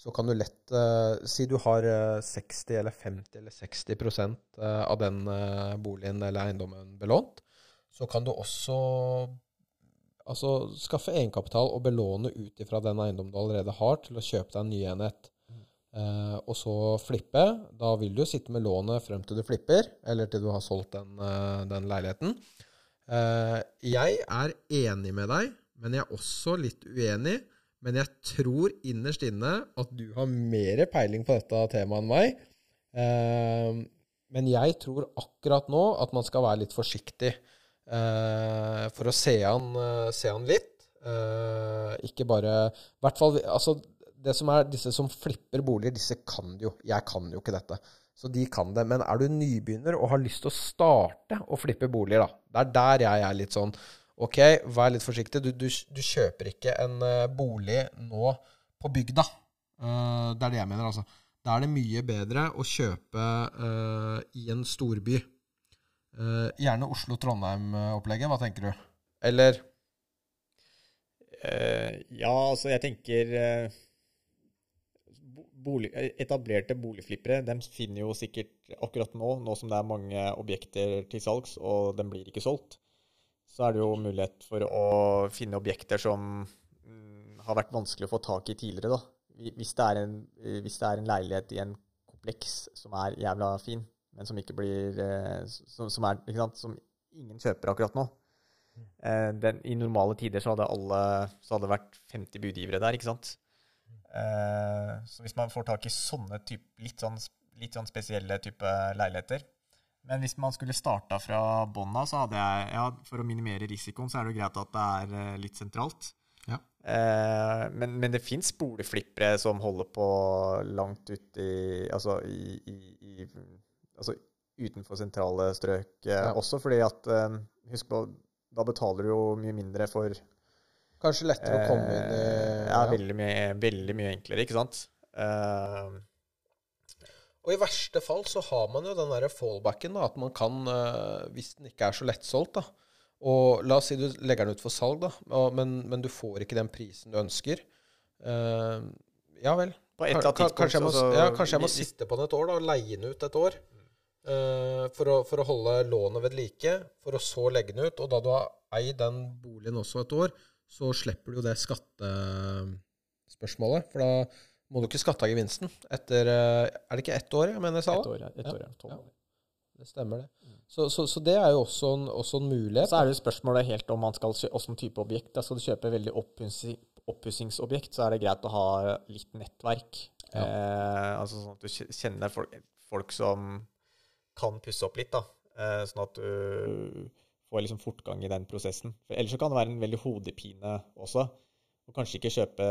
så kan du lett eh, Si du har eh, 60 eller 50 eller 60 eh, av den eh, boligen eller eiendommen belånt, så kan du også altså, skaffe egenkapital og belåne ut ifra den eiendommen du allerede har, til å kjøpe deg en ny enhet. Eh, og så flippe. Da vil du sitte med lånet frem til du flipper, eller til du har solgt den, eh, den leiligheten. Eh, jeg er enig med deg, men jeg er også litt uenig. Men jeg tror innerst inne at du har mer peiling på dette temaet enn meg. Eh, men jeg tror akkurat nå at man skal være litt forsiktig eh, for å se an, eh, se an litt. Eh, ikke bare hvert fall altså, det som er Disse som flipper boliger, disse kan jo. Jeg kan jo ikke dette. Så de kan det. Men er du nybegynner og har lyst til å starte å flippe boliger, da Det er der jeg er litt sånn OK, vær litt forsiktig. Du, du, du kjøper ikke en eh, bolig nå på bygda. Uh, det er det jeg mener, altså. Da er det mye bedre å kjøpe uh, i en storby. Uh, gjerne Oslo-Trondheim-opplegget. Hva tenker du? Eller ja, altså jeg tenker bolig, Etablerte boligflippere de finner jo sikkert akkurat nå, nå som det er mange objekter til salgs, og den blir ikke solgt, så er det jo mulighet for å finne objekter som mm, har vært vanskelig å få tak i tidligere. da. Hvis det, er en, det er en leilighet i en kompleks som er jævla fin, men som ikke blir eh, som, som, er, ikke sant, som ingen kjøper akkurat nå. Eh, den, I normale tider så hadde alle så hadde det vært 50 budgivere der, ikke sant. Eh, så hvis man får tak i sånne type, litt, sånn, litt sånn spesielle type leiligheter Men hvis man skulle starta fra bånn av, så hadde jeg ja, For å minimere risikoen, så er det jo greit at det er eh, litt sentralt. Ja. Eh, men, men det fins boligflippere som holder på langt ute i Altså i, i, i Altså utenfor sentrale strøk eh, Ja. også, fordi at eh, Husk på, da betaler du jo mye mindre for kanskje lettere å komme inn i eh, Ja, veldig mye, veldig mye enklere, ikke sant? Eh, Og i verste fall så har man jo den derre fallbacken, da, at man kan, eh, hvis den ikke er så lettsolgt, da Og la oss si du legger den ut for salg, da, men, men du får ikke den prisen du ønsker. Uh, ja vel. på et eller annet kanskje, jeg må, altså, ja, kanskje jeg må sitte på den et år, da, og leie den ut et år. Uh, for, å, for å holde lånet ved like, for å så legge den ut. Og da du har eid den boligen også et år, så slipper du jo det skattespørsmålet. For da må du ikke skatte av gevinsten etter eh, Er det ikke ett år, jeg mener, jeg sa Et det? år, ja. Et år, ja. Ja. Det stemmer, det. Så, så, så det er jo også en, også en mulighet. Så er det jo spørsmålet helt om man skal kjøpe åssen type objekt. Da skal du kjøpe veldig oppussing- oppussingsobjekt, så er det greit å ha litt nettverk. Ja. Eh, altså sånn at du kjenner folk, folk som kan pusse opp litt, da. Eh, sånn at du får liksom fortgang i den prosessen. For ellers så kan det være en veldig hodepine også. Og kanskje ikke kjøpe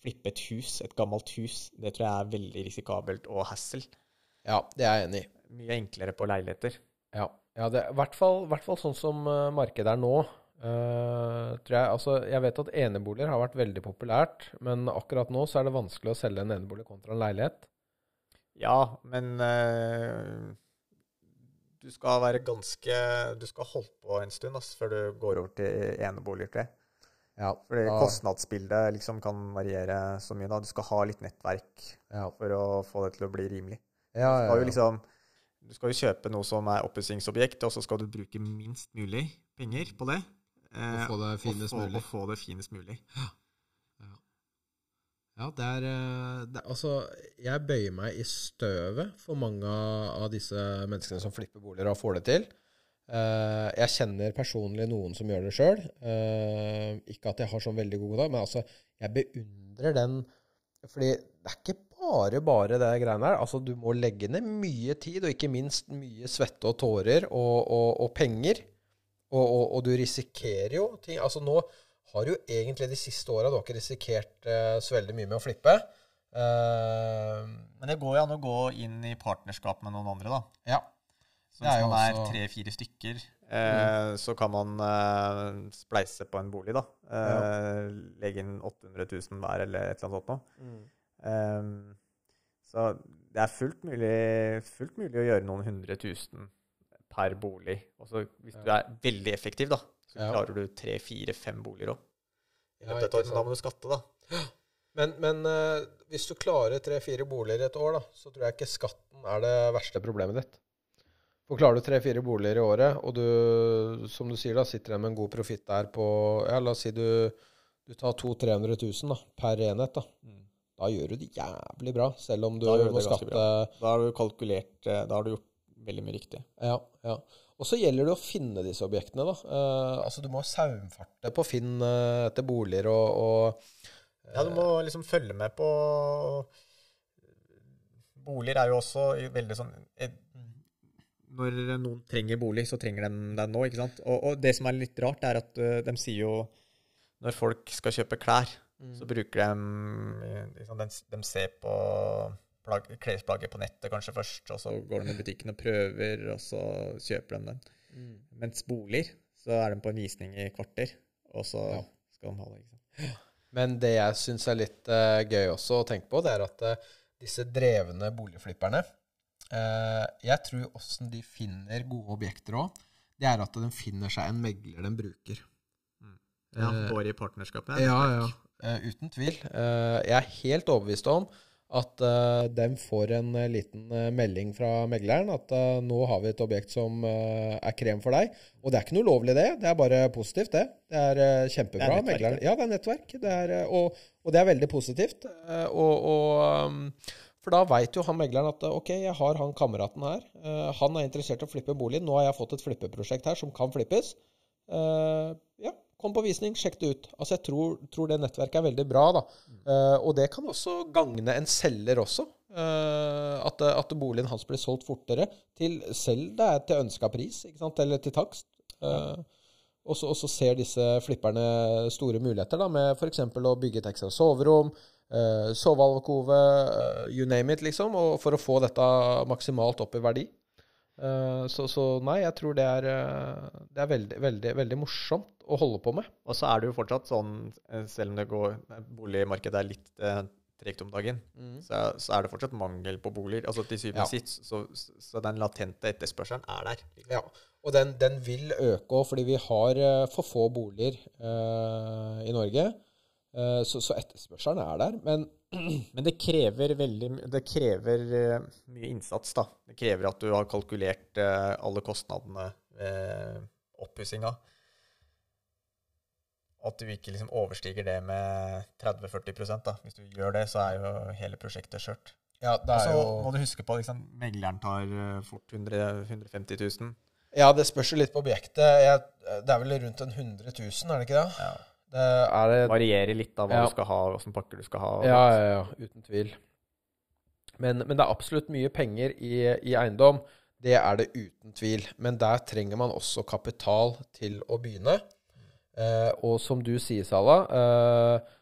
Flippe et hus, et gammelt hus. Det tror jeg er veldig risikabelt og hassle. Ja, det er jeg enig i. Mye enklere på leiligheter. Ja, ja det er i hvert fall, sånn som eh, markedet er nå. Uh, tror jeg, altså, jeg vet at eneboliger har vært veldig populært, men akkurat nå så er det vanskelig å selge en enebolig kontra en leilighet. Ja, men uh, du skal være ganske Du skal holde på en stund ass, før du går over til eneboliger, tror jeg. Ja, Fordi da- kostnadsbildet liksom kan variere så mye. da. Du skal ha litt nettverk ja, for å få det til å bli rimelig. ja, ja, skal jo ja. liksom du skal jo kjøpe noe som er oppussingsobjekt, og så skal du bruke minst mulig penger på det. eh, få det finest og få, mulig. Og få det finest mulig. Ja, det er, eh, det, er- Altså, jeg bøyer meg i støvet for mange av disse menneskene som flipper boliger og får det til. Eh, jeg kjenner personlig noen som gjør det sjøl. ikke at jeg har sånn veldig god dag, men altså, jeg beundrer den Fordi det er ikke bare bare det greiene her. Altså, du må legge ned mye tid, og ikke minst mye svette og tårer og, og, og penger Og, og, du risikerer jo ting Altså nå har du jo egentlig de siste åra ikke risikert uh, så veldig mye med å flippe. Eh, Men det går jo an å gå inn i partnerskap med noen andre, da. ja. Så Det hvis man er tre-fire stykker, eh, så kan man eh, spleise på en bolig, da. Eh, Legge inn 800 000 hver, eller et eller annet sånt noe. Ehm, så det er fullt mulig, fullt mulig å gjøre noen hundre tusen per bolig. Også hvis du er veldig effektiv, da, så Ja. klarer du tre, fire, fem boliger òg. Ja, da må du skatte, da. Men, men uh, hvis du klarer tre-fire boliger i et år, da, så tror jeg ikke skatten er det verste problemet ditt. For klarer du tre-fire boliger i året, og du, som du sier, da, sitter igjen med en god profitt der på Ja, la oss si du, du tar 200 000-300 000 da, per enhet, da. Da gjør du det jævlig bra, selv om du må skatte Da har du kalkulert eh, Da har du gjort veldig mye riktig. Ja, ja. Og så gjelder det å finne disse objektene, da. Eh, altså, du må saumfarte på Finn eh, etter boliger og, og Ja, du må liksom følge med på Boliger er jo også veldig sånn eh, Når noen trenger bolig, så trenger de den nå, ikke sant? Og, og det som er litt rart, er at eh, de sier jo Når folk skal kjøpe klær, så bruker de eh, liksom, de, de ser på plagg, klesplagget på nettet kanskje først, og så går de i butikken og prøver, og så kjøper de den. Mens boliger, så er de på en visning i kvarter, og så Ja. skal de ha det. ikke sant? Men det jeg syns er litt uh, gøy også å tenke på, det er at uh, disse drevne boligflipperne Jeg tror åssen de finner gode objekter òg, det er at de finner seg en megler de bruker. Ja, Eh, går i partnerskapet. Ja, ja. Eh, uten tvil. Eh, jeg er helt overbevist om at uh, de får en eh, liten eh, melding fra megleren at eh, nå har vi et objekt som eh, er krem for deg. Og det er ikke noe ulovlig, det. Det er bare positivt, det. Det er eh, kjempebra. Det er. Ja, det er nettverk. Det er, eh, og, og det er veldig positivt. Eh, og, og um, for da veit jo han megleren at eh, ok, jeg har han kameraten her. Uh, han er interessert i å flippe bolig. Nå har jeg fått et flippeprosjekt her som kan flippes. Uh, ja, kom på visning, sjekk det ut. Altså, jeg tror, tror det nettverket er veldig bra, da. Uh, og det kan også gagne en selger også. At, at boligen hans blir solgt fortere, til selv det er til ønska pris, ikke sant? eller til takst. Og så ser disse flipperne store muligheter da, med f.eks. å bygge et ekstra soverom, uh, sovealkove, uh, you name it, liksom, og for å få dette maksimalt opp i verdi. Uh, så, så nei, jeg tror det er, eh, det er veldig, veldig, veldig morsomt å holde på med. Og så er det jo fortsatt sånn, eh, selv om det går, boligmarkedet er litt eh, tregt om dagen, så, er- så er det fortsatt mangel på boliger. Altså til syvende og Ja. sist, så, så den latente etterspørselen er der. Ja, og den, den vil øke òg, fordi vi har eh, for få boliger eh, i Norge. Eh, så, så etterspørselen er der. Men Men det krever veldig Det krever eh, mye innsats, da. Det krever at du har kalkulert eh, alle kostnadene ved oppussinga. At du ikke liksom overstiger det med 30-40 da. Hvis du gjør det, så er jo hele prosjektet skjørt. ja, det Og så jo må du huske på liksom, megleren tar fort 100 150 000. Ja, det spørs jo litt på objektet. Jeg, det er vel rundt en 100 000, er det ikke det? Ja. Det er det Varierer litt av hva Ja. du skal ha, hvilke pakker du skal ha. Ja, ja, ja, uten tvil. Men, men det er absolutt mye penger i, i eiendom. Det er det uten tvil. Men der trenger man også kapital til å begynne. Eh, og som du sier, Sala, eh,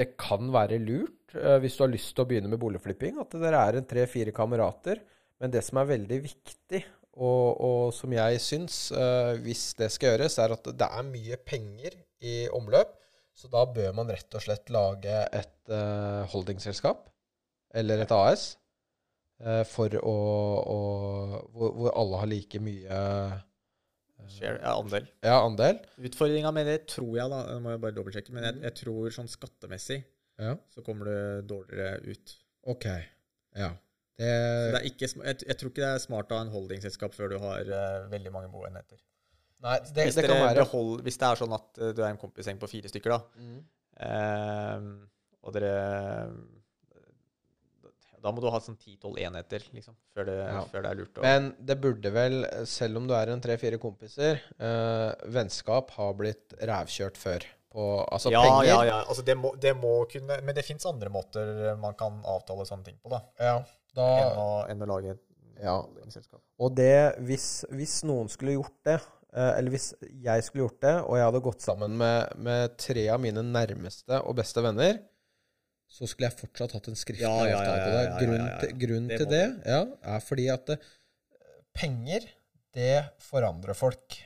det kan være lurt eh, hvis du har lyst til å begynne med boligflipping, at dere er en tre-fire kamerater. Men det som er veldig viktig, og, og som jeg syns, eh, hvis det skal gjøres, er at det er mye penger i omløp. Så da bør man rett og slett lage et uh, holdingselskap, eller et AS, uh, for å, å hvor, hvor alle har like mye eh, Share, ja, andel. ja, andel. Utfordringa med det tror jeg, da, det må jeg bare dobbeltsjekke, men jeg, jeg tror sånn skattemessig Ja. så kommer du dårligere ut. OK. Ja. Det Det, er ikke, jeg, jeg tror ikke det er smart å ha en holdingselskap før du har uh, veldig mange boenheter. Nei, det, Hvis, det kan være behold, hvis det er sånn at eh, du er en kompisgjeng på fire stykker, da, Mm. eh, og dere Da må du ha sånn 10-12 enheter, liksom, før det, Ja. før det er lurt å Men det burde vel, selv om du er en tre-fire kompiser, eh, vennskap har blitt rævkjørt før. På, altså ja, penger. ja, ja. Altså, det, må, det må kunne Men det fins andre måter man kan avtale sånne ting på, da. Ja, da, Enn å, enn å lage et Ja. selskap. Og det, hvis, hvis noen skulle gjort det, eh, eller hvis jeg skulle gjort det, og jeg hadde gått sammen med, med tre av mine nærmeste og beste venner, så skulle jeg fortsatt hatt en skriftlig Ja, ja, ja, avtale på ja, det. ja, ja, Grunnen til, grunnen Det til det er fordi at eh, penger, det forandrer folk.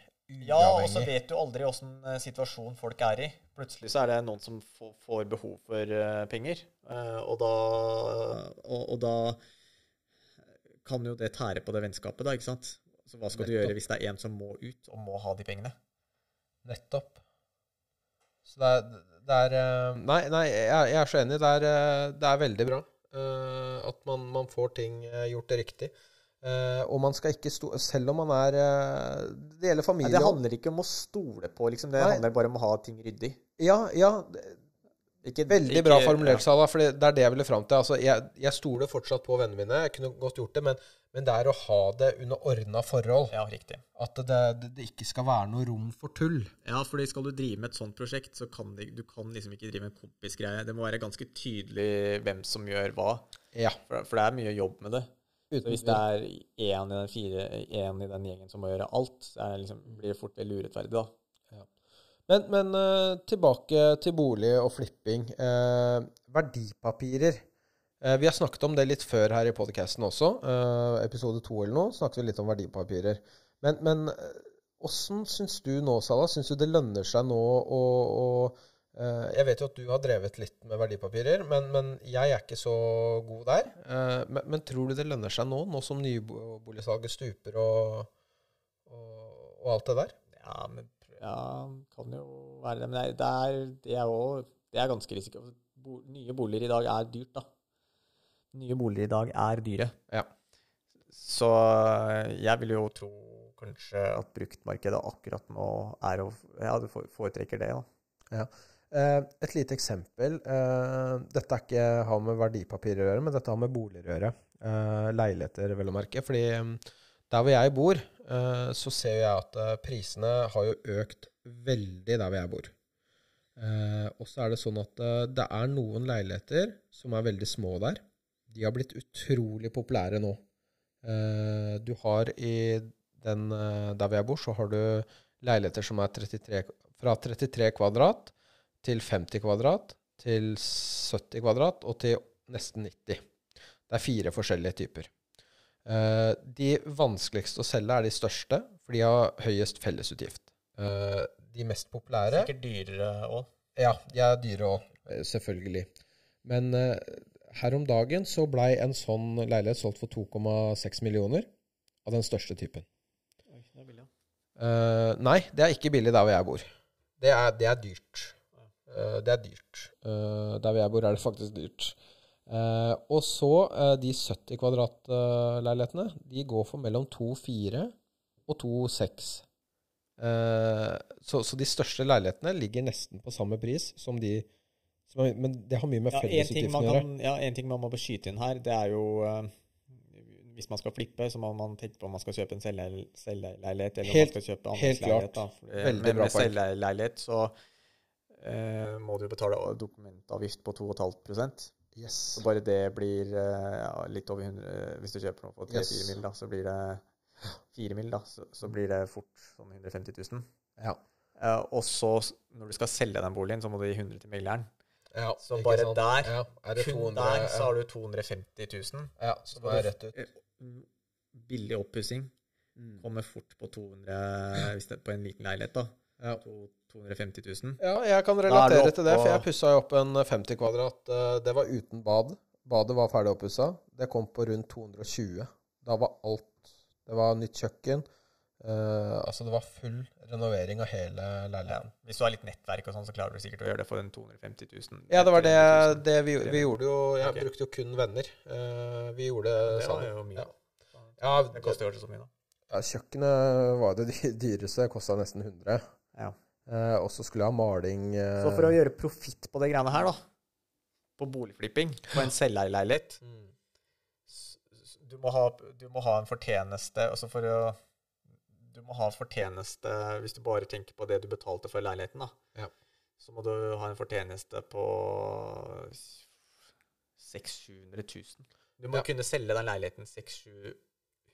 Ja, og så vet du aldri åssen situasjon folk er i. Plutselig så er det noen som får, behov for eh, penger, eh, og da, og, og da kan jo det tære på det vennskapet, da, ikke sant? Så hva skal du gjøre hvis det er en som må ut, og må ha de pengene? Nettopp. Så det er, det er eh, Nei, nei jeg, jeg er så enig. Det er, eh, det er veldig bra uh, at man, man får ting gjort riktig. Uh, og man skal ikke stå Selv om man er uh, Det gjelder Nei, det handler ikke om å stole på, liksom. Det Nei. handler bare om å ha ting ryddig. Ja, ja. Ikke, Veldig ikke- bra formulert, ja. Sala. For det, det er det jeg ville fram til. Altså, jeg, jeg stoler fortsatt på vennene mine. Jeg kunne godt gjort det, men, men det er å ha det under ordna forhold. Ja, riktig. At det, det, det ikke skal være noe rom for tull. Ja, fordi skal du drive med et sånt prosjekt, så kan det, du kan liksom ikke drive med en kompisgreie. Det må være ganske tydelig hvem som gjør hva. Ja. For, for det er mye jobb med det. Så Uten hvis det er én i den fire, en i den gjengen som må gjøre alt, så er liksom, blir det fort veldig urettferdig, da. Men, men eh, tilbake til bolig og flipping. Eh, verdipapirer. Eh, vi har snakket om det litt før her i podcasten også. Eh, episode to eller noe snakket vi litt om verdipapirer. Men, men eh, åssen syns du nå, Salah? Syns du det lønner seg nå å, å eh, Jeg vet jo at du har drevet litt med verdipapirer, men, men jeg er ikke så god der. Eh, men, men tror du det lønner seg nå, nå som nyboligsalget stuper og, og, og alt det der? Ja, men ja, kan jo være det. Men det er, det er, det jo det er ganske risiko. Bo, nye boliger i dag er dyrt, da. Nye boliger i dag er dyre. Ja. Så jeg vil jo tro kanskje at bruktmarkedet akkurat nå er å Ja, du foretrekker det, da. Ja. Et lite eksempel. eh, Dette er ikke, har med verdipapirer å gjøre, men dette har med boliger å gjøre. Eh, Leiligheter, vel å merke. Fordi mm, der hvor jeg bor, eh, så ser jeg at eh, prisene har jo økt veldig der hvor jeg bor. Eh, Og så er det sånn at eh, det er noen leiligheter som er veldig små der. De har blitt utrolig populære nå. Eh, Du har i den eh, der hvor jeg bor, så har du leiligheter som er 33, fra 33 kvadrat til 50 kvadrat, til 70 kvadrat og til nesten 90. Det er fire forskjellige typer. Eh, de vanskeligste å selge er de største, for de har høyest fellesutgift. De mest populære Sikkert dyrere òg. Ja, de er dyre òg, selvfølgelig. Men her om dagen så blei en sånn leilighet solgt for 2,6 millioner av den største typen. Eh, nei, det er ikke billig der hvor jeg bor. Det er, det er dyrt. Uh, det er dyrt. Uh, der hvor jeg bor, er det faktisk dyrt. Og så de 70 kvadratleilighetene, de går for mellom 2,4 og 2,6. Eh, så, så de største leilighetene ligger nesten på samme pris som de er, Men det har mye med en ting, fellesutgiftene man å gjøre. ja, en ting man må beskytte inn her, det er jo eh, Hvis man skal flippe, så må man tenke på om man skal kjøpe en selvleil- selvleilighet, eller Helt- om man skal kjøpe andelsleilighet. eh, Veldig bra poeng. med selvleilighet så eh, må du betale dokumentavgift på 2,5% Yes. Så bare det blir eh, litt over 100 Hvis du kjøper noe på 3-4 Yes. mil, da, så blir det 4 mil, da, så, så blir det fort sånn 150 000. Ja. Eh, og så, når du skal selge den boligen, så må du gi 100 til megleren. Ja Så bare sant? der, ja, er det Kun 200, der så har du 250 000. Ja, som er rett ut. Eh, Billig oppussing kommer fort på 200 hvis det er på en liten leilighet. da. Ja. To- 250 000. Ja, jeg kan er relatere til det, for jeg pussa jo opp en 50 kvadrat. eh, Det var uten bad. Badet var ferdig oppussa. Det kom på rundt 220. Da var alt Det var nytt kjøkken. Eh, altså, det var full renovering av hele Ja. leiligheten. Hvis du har litt nettverk, og sånn, så klarer du sikkert å gjøre det for den 250 000. Ja, det var det, det vi, vi gjorde jo Jeg okay. brukte jo kun venner. Uh, vi gjorde det Det var jo mye. Ja. Ja, Det koster jo ikke så mye, da. ja, kjøkkenet var det dyreste. Kosta nesten 100. Ja. Uh, og så skulle jeg ha maling Så for å gjøre profitt på det greiene her, da, på boligflipping, på en selveierleilighet mm. du du må ha en fortjeneste altså for å Du må ha fortjeneste Hvis du bare tenker på det du betalte for leiligheten, da, Ja. så må du ha en fortjeneste på 600 000 Du må Ja. kunne selge den leiligheten 600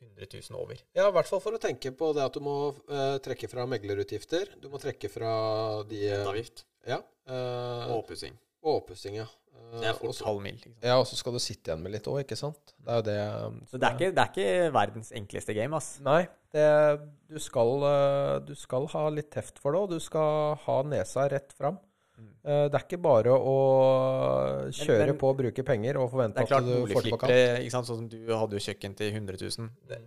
100 000 over. Ja, i hvert fall for å tenke på det at du må eh, trekke fra meglerutgifter. Du må trekke fra de eh, Avgift Ja. eh, og oppussing. Og oppussing, ja. Eh, Det er og fort halv mil. Liksom. ja, og så skal du sitte igjen med litt òg, ikke sant? Det er jo det eh, Så det er, ikke, det er ikke verdens enkleste game, ass. Nei, det, du, skal, eh, du skal ha litt teft for det, og du skal ha nesa rett fram. Eh, Det er ikke bare å kjøre men- på og bruke penger og forvente Det er klart, at du får det på kant. Sånn som du hadde jo kjøkken til 100 000. Det,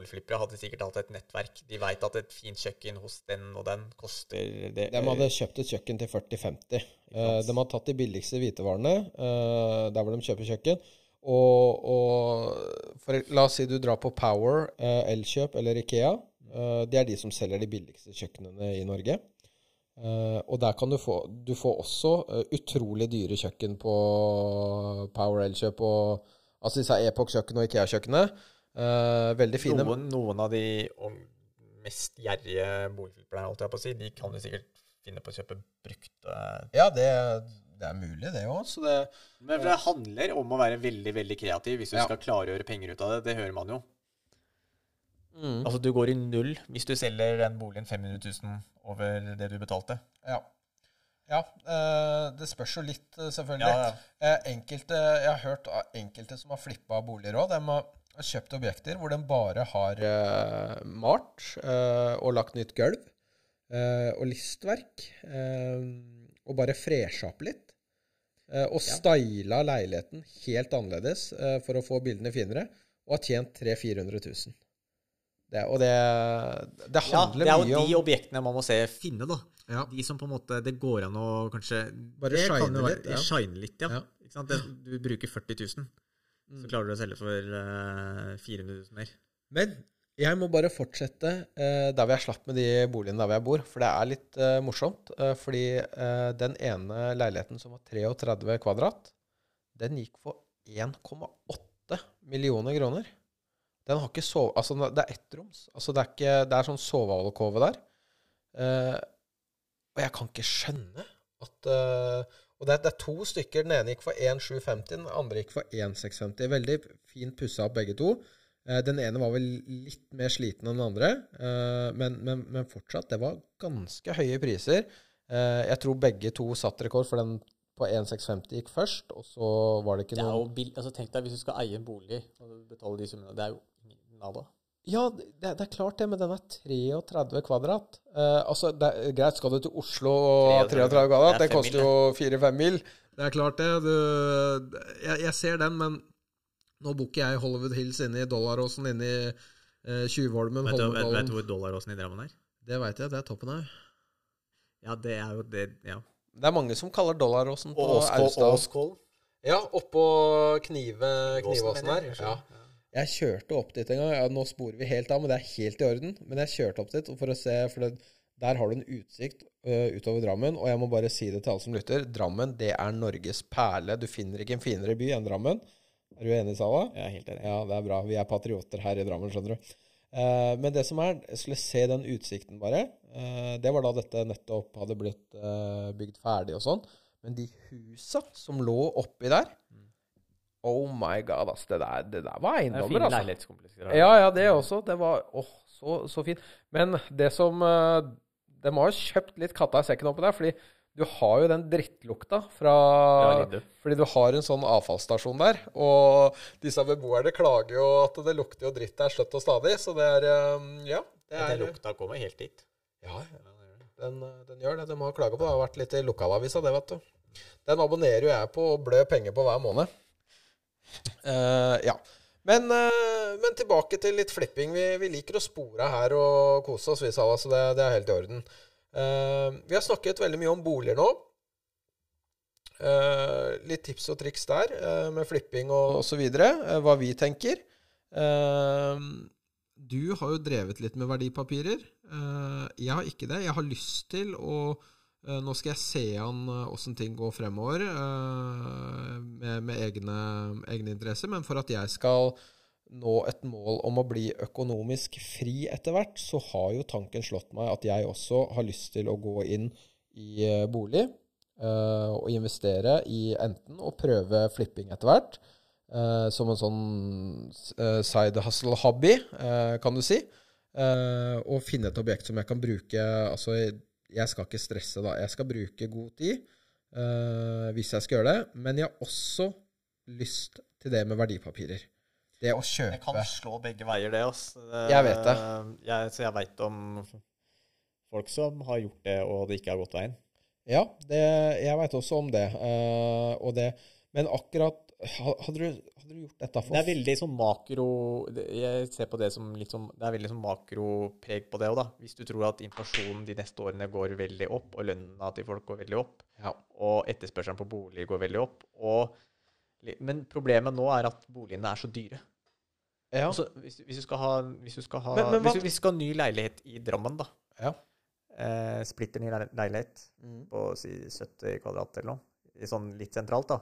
boligflippere hadde sikkert hatt et nettverk. De veit at et fint kjøkken hos den og den koster det, De hadde kjøpt et kjøkken til 40-50. Eh, De har tatt de billigste hvitevarene eh, der hvor de kjøper kjøkken. Og, og for, la oss si du drar på Power, eh, Elkjøp eller Ikea. De Det er de som selger de billigste kjøkkenene i Norge. Eh, og der kan du få Du får også eh, utrolig dyre kjøkken på Power Elkjøp og Altså disse Epoch-kjøkkenene og Ikea-kjøkkenene. Eh, veldig fine. Noen, noen av de mest gjerrige boligflipperne, holdt jeg på å si, de kan jo sikkert finne på å kjøpe brukte Ja, det, det er mulig, det òg. Så det Men det handler om å være veldig veldig kreativ hvis du Ja. skal klare å gjøre penger ut av det. Det hører man jo. Mm. Altså, du går i null hvis du selger den boligen 500 000 over det du betalte. Ja. Ja, eh, det spørs jo litt, eh, selvfølgelig. Ja, ja. Eh, Enkelte, jeg har hørt av enkelte som har flippa boliger òg. De har kjøpt objekter hvor de bare har eh, malt eh, og lagt nytt gulv eh, og listverk. og bare fresha opp litt. eh, og styla leiligheten helt annerledes for å få bildene finere. Og har tjent 300 000-400 000. Det, og det, det Ja, handler det er mye de om objektene man må se finne, da. Ja. De som på en måte Det går an å kanskje Bare shine litt, ja. Shine litt, ja. Ja. Det, du bruker 40 000, så klarer du å selge for uh, 400 000 mer. Men jeg må bare fortsette uh, der hvor jeg slapp med de boligene der hvor jeg bor. For det er litt uh, morsomt. eh, fordi den ene leiligheten som var 33 kvadrat, den gikk for 1,8 millioner kroner. Den har ikke sove... Altså, det er ettroms. Altså, det er, ikke, det er sånn sovealkove der. Uh, og jeg kan ikke skjønne at uh, Og det er, det er to stykker. Den ene gikk for 1750, den andre gikk for 1650. Veldig fint pussa opp begge to. Uh, Den ene var vel litt mer sliten enn den andre, men, men, men fortsatt, det var ganske høye priser. Jeg tror begge to satt rekord, for den på 1650 gikk først, og så var det ikke Det er jo bill altså, tenk deg hvis du skal eie en bolig og betale de summene. Det er jo nada. Ja, det, det er klart det, men den er 33 kvadrat. Eh, altså, det er greit, skal du til Oslo og 33 33 kvadrat, det er det koster jo 4-5 mil. Det er klart det. Du, jeg, jeg ser den, men nå bor ikke jeg Hollywood Hills inne i Dollaråsen, inne i Tjuvholmen, Vet du, vet, vet du hvor dollaråsen i Drammen er? Det veit jeg, det er toppen her. Ja, det er jo det Ja. Det er mange som kaller Dollaråsen på Åskål. Austdal. Ja, oppå Knive, Knivåsen her. Ja. Jeg kjørte opp dit en gang. Ja, nå sporer vi helt av, men det er helt i orden. Men jeg kjørte opp dit for å se, for det, der har du en utsikt uh, utover Drammen. Og jeg må bare si det til alle som lytter. Drammen, det er Norges perle. Du finner ikke en finere by enn Drammen. Er du enig, Sala? Jeg er helt enig. Ja, det er bra. Vi er patrioter her i Drammen, skjønner du. Uh, men det som er, jeg skulle se den utsikten bare. Uh, det var da dette nettopp hadde blitt eh, bygd ferdig og sånn. Men de husa som lå oppi der Oh my god, ass. Det der, det der var er eiendommer, altså. Ja, ja, det også. Det var åh, så, så fint. Men det som eh, De har jo kjøpt litt katta i sekken oppi der, fordi du har jo den drittlukta fra Ja, Fordi du har en sånn avfallsstasjon der. Og disse beboerne klager jo at det lukter jo dritt der støtt og stadig. Så det er eh, Ja. Det er, Den lukta kommer helt dit. ja, den, den gjør det. De har klaga på det. Det har vært litt i lokalavisa, det, vet du. Den abonnerer jo jeg på og blør penger på hver måned. Eh, ja. Men, uh, men tilbake til litt flipping. Vi, vi liker å spore her og kose oss, vi, Sala, så det, det er helt i orden. Uh, vi har snakket veldig mye om boliger nå. Litt tips og triks der med flipping og, videre. eh, hva vi tenker. Du har jo drevet litt med verdipapirer. Jeg har ikke det. Jeg har lyst til å Nå skal jeg se an åssen ting går fremover eh, med, med egne, egne interesser. Men for at jeg skal nå et mål om å bli økonomisk fri etter hvert, så har jo tanken slått meg at jeg også har lyst til å gå inn i eh, bolig eh, og investere i enten å prøve flipping etter hvert, eh, som en sånn eh, side hustle-hobby, eh, kan du si. Eh, og finne et objekt som jeg kan bruke Altså, jeg, skal ikke stresse, da. Jeg skal bruke god tid uh, hvis jeg skal gjøre det. Men jeg har også lyst til det med verdipapirer. Det å Det kan slå begge veier, det. Altså. Jeg vet det. Jeg, så jeg veit om folk som har gjort det, og det ikke har gått veien. Ja, det, jeg veit også om det. Uh, og det. Men akkurat Hadde du, hadde du gjort dette for Det er veldig sånn makro Jeg ser på det som litt sånn Det er veldig sånn makropreg på det òg, da. Hvis du tror at inflasjonen de neste årene går veldig opp, og lønna til folk går veldig opp, Ja. og etterspørselen på boliger går veldig opp og, Men problemet nå er at boligene er så dyre. ja. Altså, hvis, hvis, du skal ha, hvis, du skal ha Men- men hvis, du, hvis du skal ha ny leilighet i Drammen, da Ja. eh, Splitter ny leilighet Mm. på si 70 kvadrat eller noe, sånn litt sentralt, da.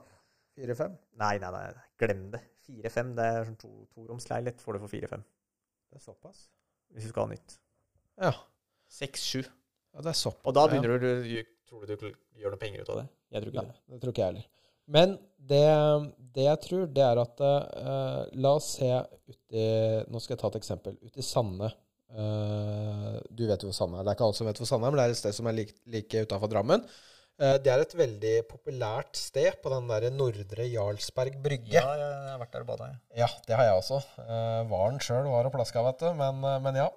Fire-fem? Nei, nei, nei, glem det. 4-5, det er sånn to, toromsleilighet får du for 4-5. Det er såpass? Hvis du skal ha nytt. Ja. 6-7. ja, det er såpass. Og da ja. begynner du, du Tror du du gjør noe penger ut av det? Jeg tror ikke Nei, det. det tror ikke jeg heller. Men det, det jeg tror, det er at uh, La oss se uti Nå skal jeg ta et eksempel. Uti Sande. Uh, du vet jo hvor Sande er. Det er ikke alle som vet hvor Sande er, men det er et sted som er like, like utafor Drammen. Eh, det er et veldig populært sted på den der Nordre Jarlsberg brygge. Ja, jeg har vært der og bada, jeg. Ja, det har jeg også. Uh, Varen sjøl var og plaska, vet du. Men, eh, men ja.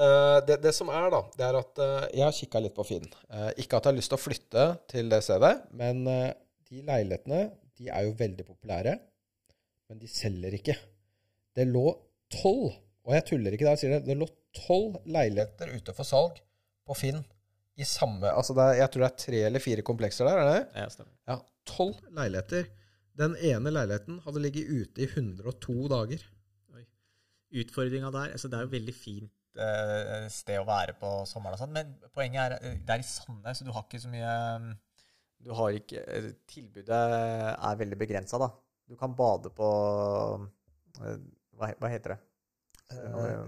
Eh, det, det som er, da, det er at eh, jeg har kikka litt på Finn. Eh, ikke at jeg har lyst til å flytte til det stedet, men eh, de leilighetene de er jo veldig populære. Men de selger ikke. Det lå tolv, og jeg tuller ikke da jeg sier det, det lå tolv leiligheter ute for salg på Finn i samme Altså det er, jeg tror det er tre eller fire komplekser der, er det det? Ja, stemmer. Ja, tolv leiligheter. Den ene leiligheten hadde ligget ute i 102 dager. Utfordringa der altså Det er jo veldig fint eh, sted å være på sommeren og sånt, men poenget er eh, det er i Sandnes, så du har ikke så mye mm, Du har ikke eh, Tilbudet er veldig begrensa, da. Du kan bade på eh, hva, hva heter det?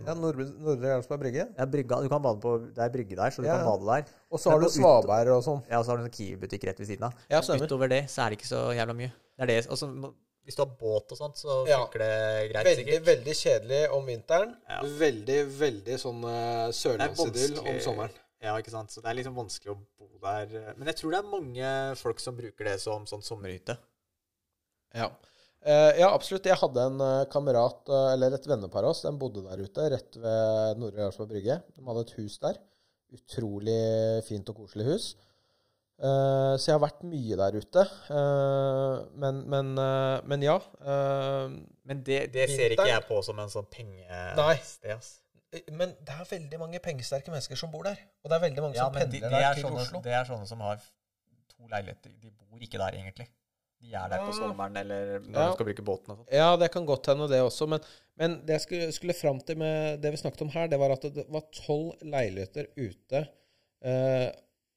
Ja, Nordre, Nordre Jarlsberg brygge. Ja, brygga, du kan bade på, Det er brygge der, så du Ja. kan bade der. Og så har du svaberg og sånn. Ja, og så har du en Kiwi-butikk rett ved siden av. Ja, Utover det så er det ikke så jævla mye. Det er det, også, hvis du har båt og sånt, så Ja. funker det greit, Veldig, sikkert. veldig kjedelig om vinteren. Ja. Veldig, veldig sånn uh, sørlandsidyll om sommeren. Ja, ikke sant. Så det er liksom vanskelig å bo der. Men jeg tror det er mange folk som bruker det som sånn sommerhytte. Ja. Eh, ja, absolutt. Jeg hadde en eh, kamerat, eh, eller et vennepar av oss, den bodde der ute, rett ved Nordre Jarlsberg brygge. De hadde et hus der. Utrolig fint og koselig hus. Eh, så jeg har vært mye der ute. Eh, men, men, men ja. eh, Men det, det ser ikke jeg på som en sånn pengested. ass. men det er veldig mange pengesterke mennesker som bor der. Og det er veldig mange Ja, som pendler de, de der er til sånne, Oslo. det er sånne som har to leiligheter. De bor ikke der, egentlig. De er der på sommeren eller når Ja. de skal bruke båten. Ja, det kan godt hende, det også. Men, men det jeg skulle, skulle fram til med det vi snakket om her, det var at det var tolv leiligheter ute. Eh,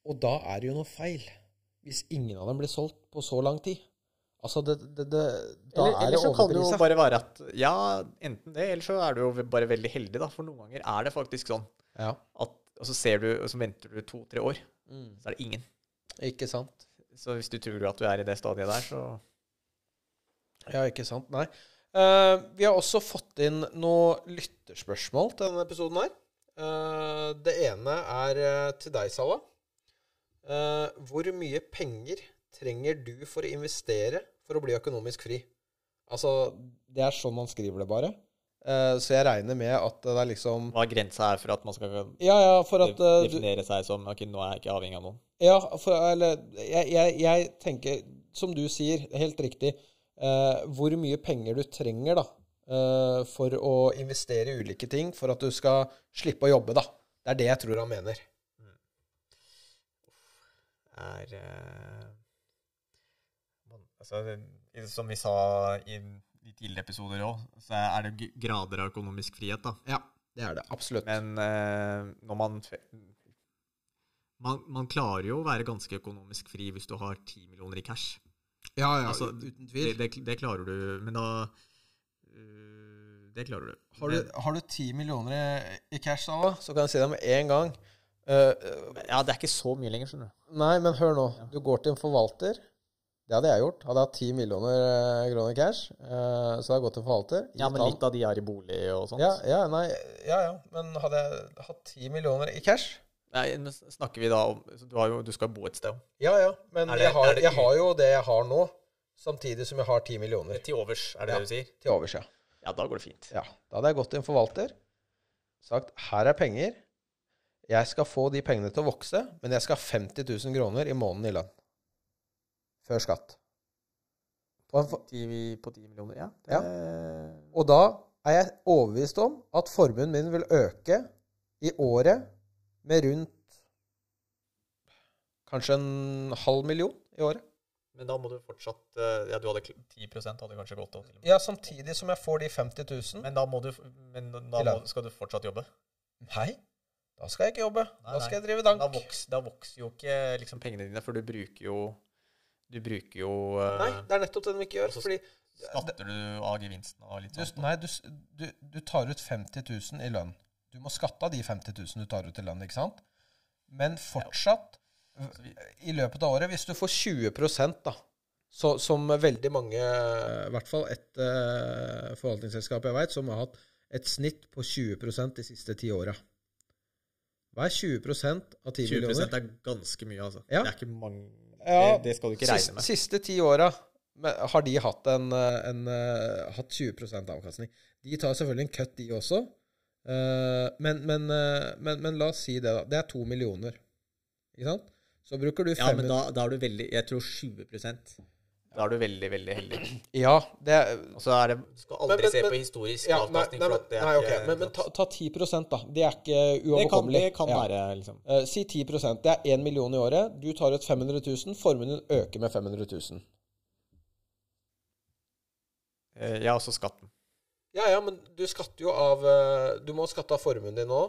og da er det jo noe feil. Hvis ingen av dem blir solgt på så lang tid. Altså, det, det, det, da Eller, er eller det så kan det jo bare være at Ja, enten det, eller så er du jo bare veldig heldig, da. For noen ganger er det faktisk sånn Ja. at Og så ser du, og så venter du to-tre år, Mm. så er det ingen. Ikke sant? Så hvis du tror at du er i det stadiet der, så Ja, ikke sant? Nei. Uh, vi har også fått inn noen lytterspørsmål til denne episoden her. Uh, det ene er eh, til deg, Sala. Eh, hvor mye penger trenger du for å investere for å bli økonomisk fri? Altså, det er sånn man skriver det bare. Eh, så jeg regner med at det er liksom hva grensa er for at man skal Ja, ja, for at eh, definere seg som Ok, nå er jeg ikke avhengig av noen. Ja, for eller jeg, jeg, jeg tenker, som du sier, helt riktig eh, Hvor mye penger du trenger da eh, for å investere i ulike ting for at du skal slippe å jobbe, da. Det er det jeg tror han mener. er eh, altså, Som vi sa i tidligere episoder òg, så er det grader av økonomisk frihet. da. Ja, det er det. Absolutt. Men uh, når man, man Man klarer jo å være ganske økonomisk fri hvis du har ti millioner i cash. ja, ja, altså, uten Det, det, det klarer du, men da uh, Det klarer du. Har du, Men- har du 10 millioner i, i cash, da, så kan jeg si det med en gang eh, eh, Ja, det er ikke så mye lenger, skjønner du. Nei, men hør nå. Du går til en forvalter. Det hadde jeg gjort. Hadde jeg hatt 10 millioner eh, kroner cash, eh, så hadde jeg gått til forvalter. Ja, men litt av de er i bolig og sånt. ja, ja, nei, ja, ja. Men hadde jeg hatt 10 millioner i cash Nei, men snakker vi da om Du, har jo, du skal bo et sted. Ja, ja. Men det- jeg, har, det jeg har jo det jeg har nå, samtidig som jeg har 10 millioner Til overs, er det Ja. det du sier? til overs, ja. Ja, da går det fint. ja. Da hadde jeg gått til en forvalter, sagt her er penger. Jeg skal få de pengene til å vokse, men jeg skal ha 50 000 kroner i måneden i lønn. Før skatt. På en på 10 millioner, ja. Ja. Og da er jeg overbevist om at formuen min vil øke i året med rundt kanskje en halv million i året. Men da må du fortsatt eh, Ja, du hadde 10 hadde kanskje gått av? Ja, samtidig som jeg får de 50 000. Men da må du Men da må, skal du fortsatt jobbe? Nei, da skal jeg ikke jobbe. Nei, da nei. skal jeg drive Da dank. vokser, da vokser jo ikke liksom pengene dine, for du bruker jo Du bruker jo uh, Nei, det er nettopp det de ikke gjør. Så Fordi Skatter du av gevinsten og litt du, nei, du, du, du tar ut 50 000 i lønn. Du må skatte av de 50 000 du tar ut i lønn, ikke sant? Men fortsatt, i løpet av året, hvis du får 20 da, så, som veldig mange, i hvert fall et uh, forvaltningsselskap jeg vet, som har hatt et snitt på 20% de siste ti åra. Hva er 20% av 10 millioner? 20 er ganske mye, altså. Ja. Det er ikke mange Ja, det, skal du ikke regne med. siste ti åra har de hatt, en, en, eh, hatt 20% avkastning. De tar selvfølgelig en cut, de også. Eh, Men, men, eh, men, men la oss si det, da. Det er to millioner. Ikke sant? Så bruker du Ja, men da, da er du veldig Jeg tror 20 Da er du veldig, veldig heldig. Ja, det Og så er det Skal aldri Men- men- se på historisk ja, avkastning. nei, nei, er nei, okay. ikke Men, men ta, ta 10% da. Det er ikke det, kan, det kan Ja. være liksom Uh, si 10 Det er 1 million i året. Du tar ut 500 000. Formuen din øker med 500 000. eh, Ja, også skatten. Ja, ja, men du skatter jo av eh, Du må skatte av formuen din nå.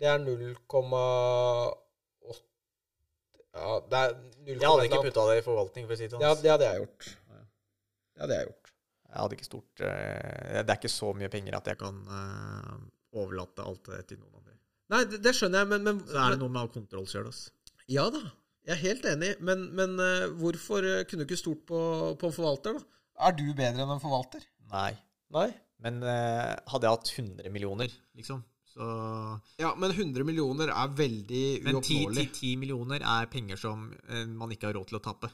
Det er 0,8 Ja, det er 0, Jeg hadde ikke putta det i forvaltning, for å si det sånn. Ja, det hadde jeg gjort. Det hadde jeg gjort. Jeg hadde ikke stort eh, Det er ikke så mye penger at jeg kan eh, overlate alt det til noen andre. Nei, det, det skjønner jeg, men, men Så er det noe med å ha kontroll sjøl, altså. Ja da, jeg er helt enig, men, men eh, hvorfor kunne du ikke stort på, på en forvalter, da? Er du bedre enn en forvalter? Nei. Nei. Men hadde jeg hatt 100 millioner, liksom, så Ja, men 100 millioner er veldig uoppnåelig. Men 10, uoppnåelig. 10 millioner er penger som eh, man ikke har råd til å tape.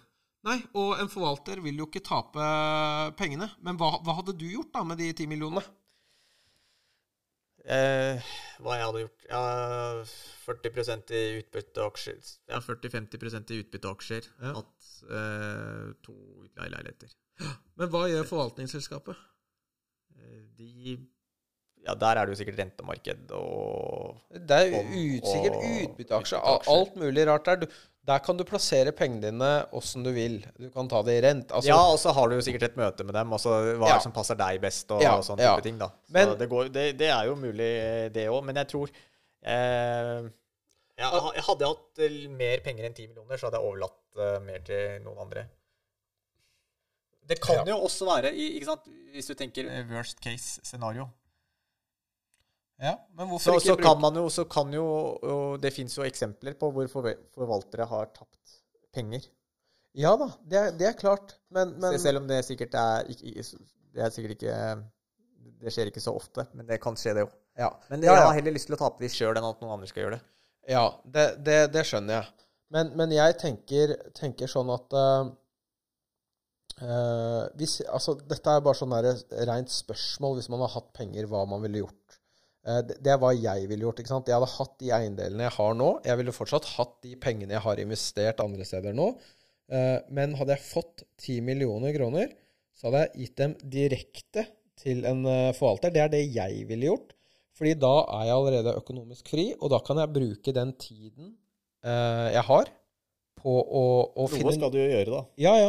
Nei, og en forvalter vil jo ikke tape pengene. Men hva, hva hadde du gjort da med de 10 millionene? Eh, hva jeg hadde gjort? Ja, 40 i utbytte og aksjer. Ja, 40-50% i aksjer. Ja. Hatt eh, to utleieleiligheter. Men hva gjør forvaltningsselskapet? Eh, de Ja, der er det jo sikkert rentemarked og Det er usikkert sikkert utbytteaksjer, alt mulig rart der. Du, der kan du plassere pengene dine åssen du vil. Du kan ta det i rent. Altså, Ja, og så har du jo sikkert et møte med dem. Altså, hva Ja. er som passer deg best, og, Ja, sånne ja. type ting. da. Så Men- det, går, det, det er jo mulig, det òg. Men jeg tror eh, ja, jeg Hadde jeg hatt eh, mer penger enn 10 millioner, så hadde jeg overlatt eh, mer til noen andre. Det kan Ja. jo også være, i- ikke sant, hvis du tenker worst case scenario, ja, men hvorfor så, ikke så bruke kan man jo, så kan jo og Det fins jo eksempler på hvor forvaltere har tapt penger. Ja da, det er, det er klart. Men, men Selv om det sikkert er Det er sikkert ikke Det skjer ikke så ofte, men det kan skje, det òg. ja. Men Ja, jeg har heller lyst til å tape de sjøl enn at noen andre skal gjøre det. Ja, det, det, det skjønner jeg. Men, men jeg tenker, tenker sånn at eh, eh, hvis, altså, Dette er bare sånn rent spørsmål hvis man har hatt penger, hva man ville gjort. Eh, det, er hva jeg ville gjort. ikke sant? Jeg hadde hatt de eiendelene jeg har nå. Jeg ville fortsatt hatt de pengene jeg har investert andre steder nå. Eh, men hadde jeg fått 10 millioner kroner, så hadde jeg gitt dem direkte til en eh, forvalter. Det er det jeg ville gjort. Fordi da er jeg allerede økonomisk fri, og da kan jeg bruke den tiden jeg har på å, å finne du jo gjøre, da. Ja, ja.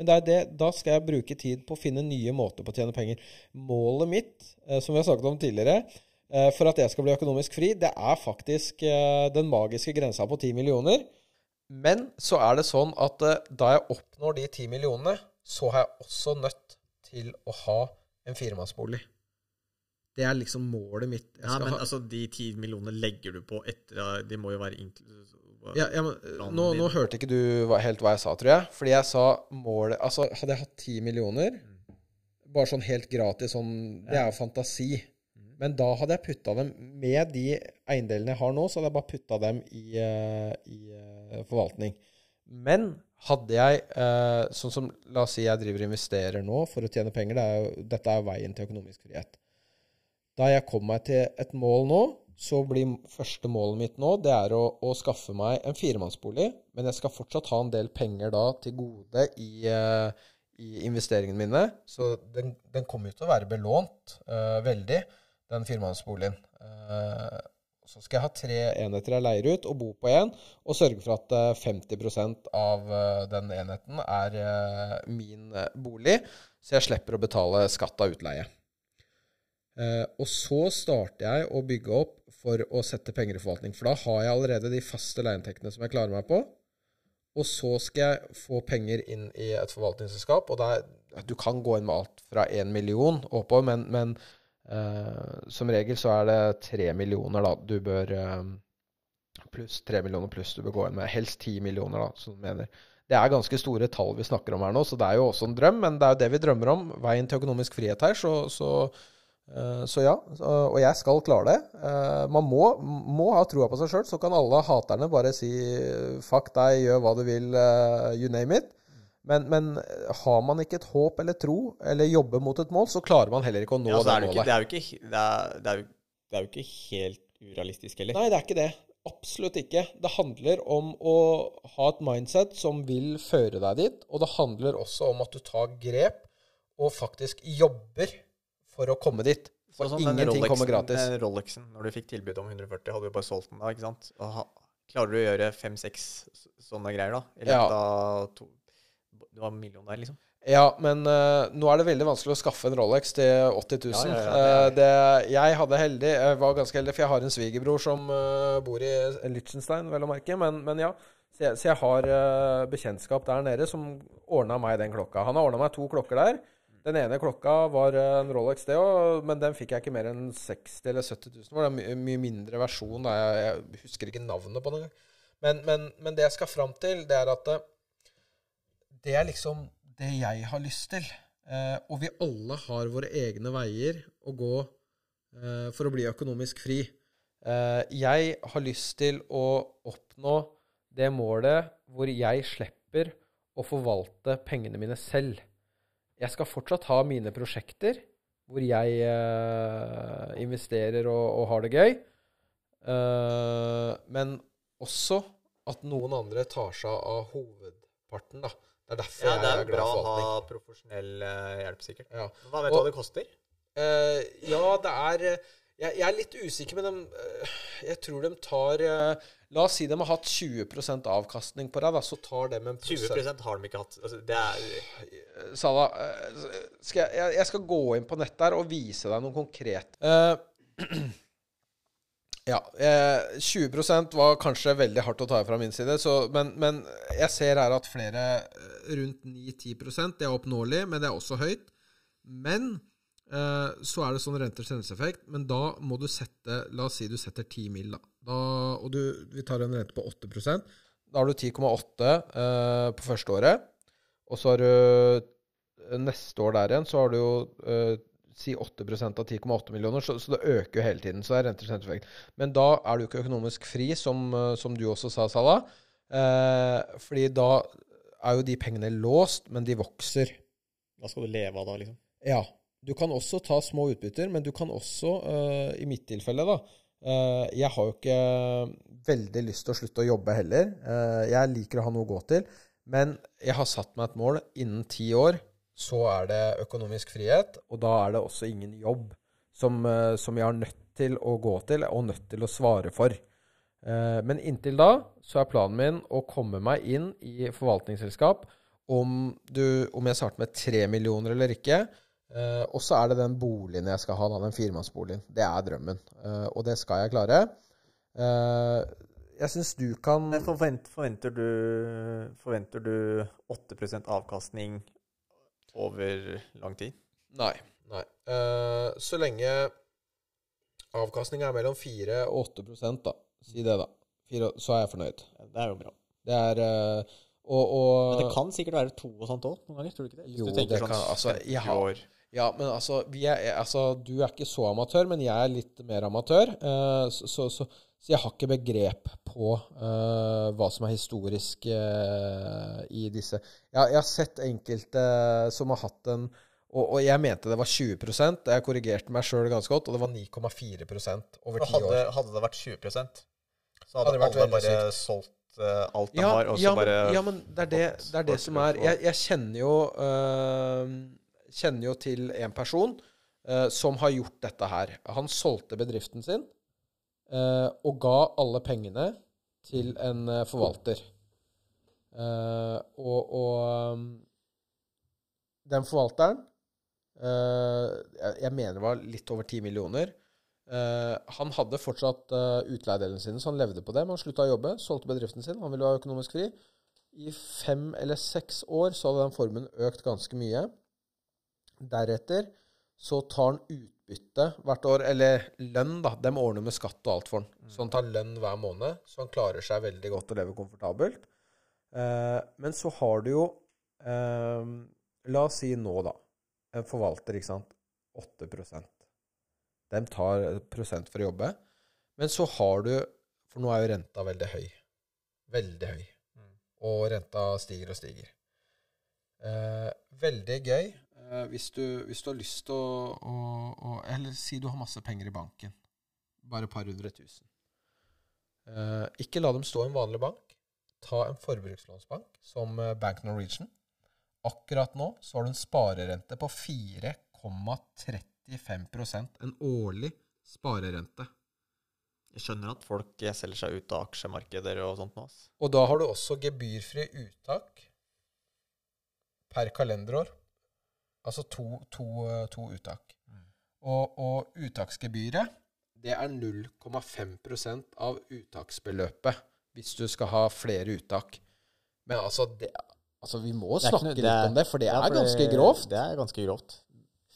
Men det er det, da skal jeg bruke tid på å finne nye måter på å tjene penger. Målet mitt, som vi har snakket om tidligere, for at jeg skal bli økonomisk fri, det er faktisk eh, den magiske grensa på 10 millioner. Men så er det sånn at eh, da jeg oppnår de 10 millionene, så har jeg også nødt til å ha en firemannsbolig. Det er liksom målet mitt. Ja, men ha, altså, de ti millionene legger du på etter De må jo være inkl- Ja, ja, nå, nå hørte ikke du helt hva jeg sa, tror jeg. Fordi jeg sa målet Altså, hadde jeg hatt ti millioner, bare sånn helt gratis sånn Det er jo fantasi. Men da hadde jeg putta dem Med de eiendelene jeg har nå, så hadde jeg bare putta dem i, eh, i eh, forvaltning. Men hadde jeg eh, Sånn som La oss si jeg driver og investerer nå for å tjene penger. Det er dette er veien til økonomisk frihet. Da jeg kom meg til et mål nå, så blir første målet mitt nå det er å, å skaffe meg en firemannsbolig. Men jeg skal fortsatt ha en del penger da til gode i, i investeringene mine. Så den, den kommer jo til å være belånt uh, veldig, den firmannsboligen. Eh, så skal jeg ha tre enheter jeg leier ut, og bo på én, og sørge for at eh, 50 av eh, den enheten er eh, min eh, bolig, så jeg slipper å betale skatt av utleie. Eh, og så starter jeg å bygge opp for å sette penger i forvaltning. For da har jeg allerede de faste leieinntektene som jeg klarer meg på. Og så skal jeg få penger inn i et forvaltningsselskap. Og der, du kan gå inn med alt fra én million oppover, men, men eh, som regel så er det tre millioner da du bør eh, Pluss tre millioner pluss du bør gå inn med. Helst ti millioner, da, som du mener. Det er ganske store tall vi snakker om her nå, så det er jo også en drøm. Men det er jo det vi drømmer om. Veien til økonomisk frihet her. Så, så Eh, Så ja, og jeg skal klare det. Eh, Man må, må ha troa på seg sjøl, så kan alle haterne bare si fuck deg, gjør hva du vil, eh, you name it. Men, men har man ikke et håp eller tro, eller jobber mot et mål, så klarer man heller ikke å nå Ja, det det, målet. ikke, det, er ikke, det, er, det, er jo, ikke helt urealistisk heller. Nei, det er ikke det. Absolutt ikke. Det handler om å ha et mindset som vil føre deg dit, og det handler også om at du tar grep og faktisk jobber for å komme dit. For Sånn som den ingenting Rolexen- kommer gratis. den Rolexen, når du fikk tilbud om 140, hadde du bare solgt den da, ikke sant? Og klarer du å gjøre fem-seks sånne greier da? I Ja. løpet av to Du var millionær, liksom. Ja, men uh, nå er det veldig vanskelig å skaffe en Rolex til 80 000. Ja, ja, ja, Eh, det, jeg hadde heldig, jeg var ganske heldig, for jeg har en svigerbror som uh, bor i Liechtenstein, vel å merke. Men, men ja, så jeg, så jeg har uh, bekjentskap der nede som ordna meg den klokka. Han har ordna meg to klokker der. Den ene klokka var en Rolex, det òg, men den fikk jeg ikke mer enn 60 eller 70 000. Det var en mye, mye mindre versjon. Jeg, jeg husker ikke navnet på den engang. Men, men, men det jeg skal fram til, det er at det er liksom det jeg har lyst til. Eh, og vi alle har våre egne veier å gå eh, for å bli økonomisk fri. Eh, jeg har lyst til å oppnå det målet hvor jeg slipper å forvalte pengene mine selv. Jeg skal fortsatt ha mine prosjekter hvor jeg eh, investerer og, og har det gøy. Eh, men også at noen andre tar seg av hovedparten, da. Det er derfor Ja, det er er glad bra å ha profesjonell eh, hjelp, sikkert. Ja. Hva vet du hva det koster? Uh, ja, det er eh, jeg, jeg er litt usikker, men de, jeg tror de tar La oss si de har hatt 20% avkastning på deg, da, så tar de en 20% har de ikke hatt. Altså, det er Sala, skal jeg, jeg- jeg skal gå inn på nettet her og vise deg noe konkret. Ja. Eh, 20% var kanskje veldig hardt å ta fra min side, så, men, men jeg ser her at flere rundt 9-10% Det er oppnåelig, men det er også høyt. Men eh, så er det sånn renters renseeffekt, Men da må du sette La oss si du setter 10 mil, da. da og du, vi tar en rente på 8% Da har du 10,8 eh, på første året. Og så har du eh, neste år der igjen, så har du jo eh, si 8% av 10,8 millioner, så, så det øker jo hele tiden. Så det er renters. Men da er du ikke økonomisk fri, som, eh, som du også sa, Salah. Eh, fordi da er jo de pengene låst, men de vokser. Hva skal du leve av da, liksom? Ja. Du kan også ta små utbytter, men du kan også, uh, i mitt tilfelle, da uh, Jeg har jo ikke veldig lyst til å slutte å jobbe heller. Uh, jeg liker å ha noe å gå til. Men jeg har satt meg et mål. Innen ti år så er det økonomisk frihet, og da er det også ingen jobb som, som jeg har nødt til å gå til, og nødt til å svare for. Eh, Men inntil da så er planen min å komme meg inn i forvaltningsselskap om, du, om jeg starter med tre millioner eller ikke. Eh, og så er det den boligen jeg skal ha, den firemannsboligen. Det er drømmen. Eh, og det skal jeg klare. Eh, jeg syns du kan Men forvent, forventer, du, forventer du 8% avkastning over lang tid? Nei. nei. Eh, så lenge avkastninga er mellom 4 og 8 da. Si det, da. fire, så er jeg fornøyd. Det er jo bra. Det er eh, og, og Men det kan sikkert være to og sånt òg noen ganger, tror du ikke det? Hvis Jo, du tenker det sånn kan- altså, jeg har- Ja, men altså, vi er, altså Du er ikke så amatør, men jeg er litt mer amatør. Uh, så, så, så, så jeg har ikke begrep på uh, hva som er historisk uh, i disse. Jeg, jeg har sett enkelte som har hatt en og, og jeg mente det var 20% Jeg korrigerte meg sjøl ganske godt, og det var 9,4 over ti år. hadde det vært 20 så Hadde hadde, det vært alle bare bare solgt uh, alt de Ja, har, og så ja, men, bare ja, men det er det, det, er det som er Jeg, jeg kjenner jo uh, Kjenner jo til en person uh, som har gjort dette her. Han solgte bedriften sin og ga alle pengene til en forvalter. Og og um, den forvalteren jeg, jeg mener det var litt over 10 millioner. Eh, han hadde fortsatt uh, utleiedelene sine, så han levde på det. Men han slutta å jobbe, solgte bedriften sin. Han ville være økonomisk fri. I fem eller seks år så hadde den formuen økt ganske mye. Deretter så tar han utbytte hvert år, eller lønn, da. De ordner med skatt og alt for han. Så han tar lønn hver måned, så han klarer seg veldig godt og lever komfortabelt. Eh, men så har du jo eh, La oss si nå, da. En forvalter, ikke sant. 8% De tar prosent for å jobbe. Men så har du For nå er jo renta veldig høy. Veldig høy. Og renta stiger og stiger. Eh, veldig gøy eh, hvis, du, hvis du har lyst til å, å, å Eller si du har masse penger i banken. Bare et par hundre tusen. Eh, ikke la dem stå i en vanlig bank. Ta en forbrukslånsbank som eh, Bank Norwegian. Akkurat nå så har du en sparerente på 4,35% En årlig sparerente. Jeg skjønner at folk eh, selger seg ut av aksjemarkeder og sånt nå. Og da har du også gebyrfri uttak per kalenderår. Altså to, to, to uttak. Og, og uttaksgebyret, det er 0,5% av uttaksbeløpet hvis du skal ha flere uttak. Men altså, det, altså vi må snakke litt om det, for det Ja, er ganske grovt. Det er ganske grovt.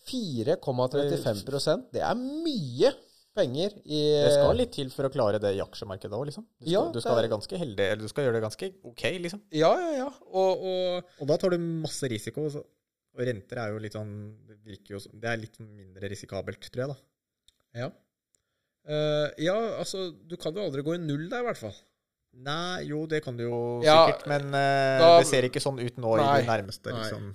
4,35% det er mye penger i Det skal litt til for å klare det i aksjemarkedet òg, liksom. Du skal, Ja, du skal være ganske heldig, eller du skal gjøre det ganske ok, liksom. Ja, ja, ja. Og, og Og da tar du masse risiko. Og renter er jo litt sånn Det virker jo Det er litt mindre risikabelt, tror jeg, da. Ja. Uh, ja, altså, du kan jo aldri gå i null der, i hvert fall. Nei, jo, det kan du jo Ja, sikkert, men uh, da- det ser ikke sånn ut nå Nei, i det nærmeste, liksom.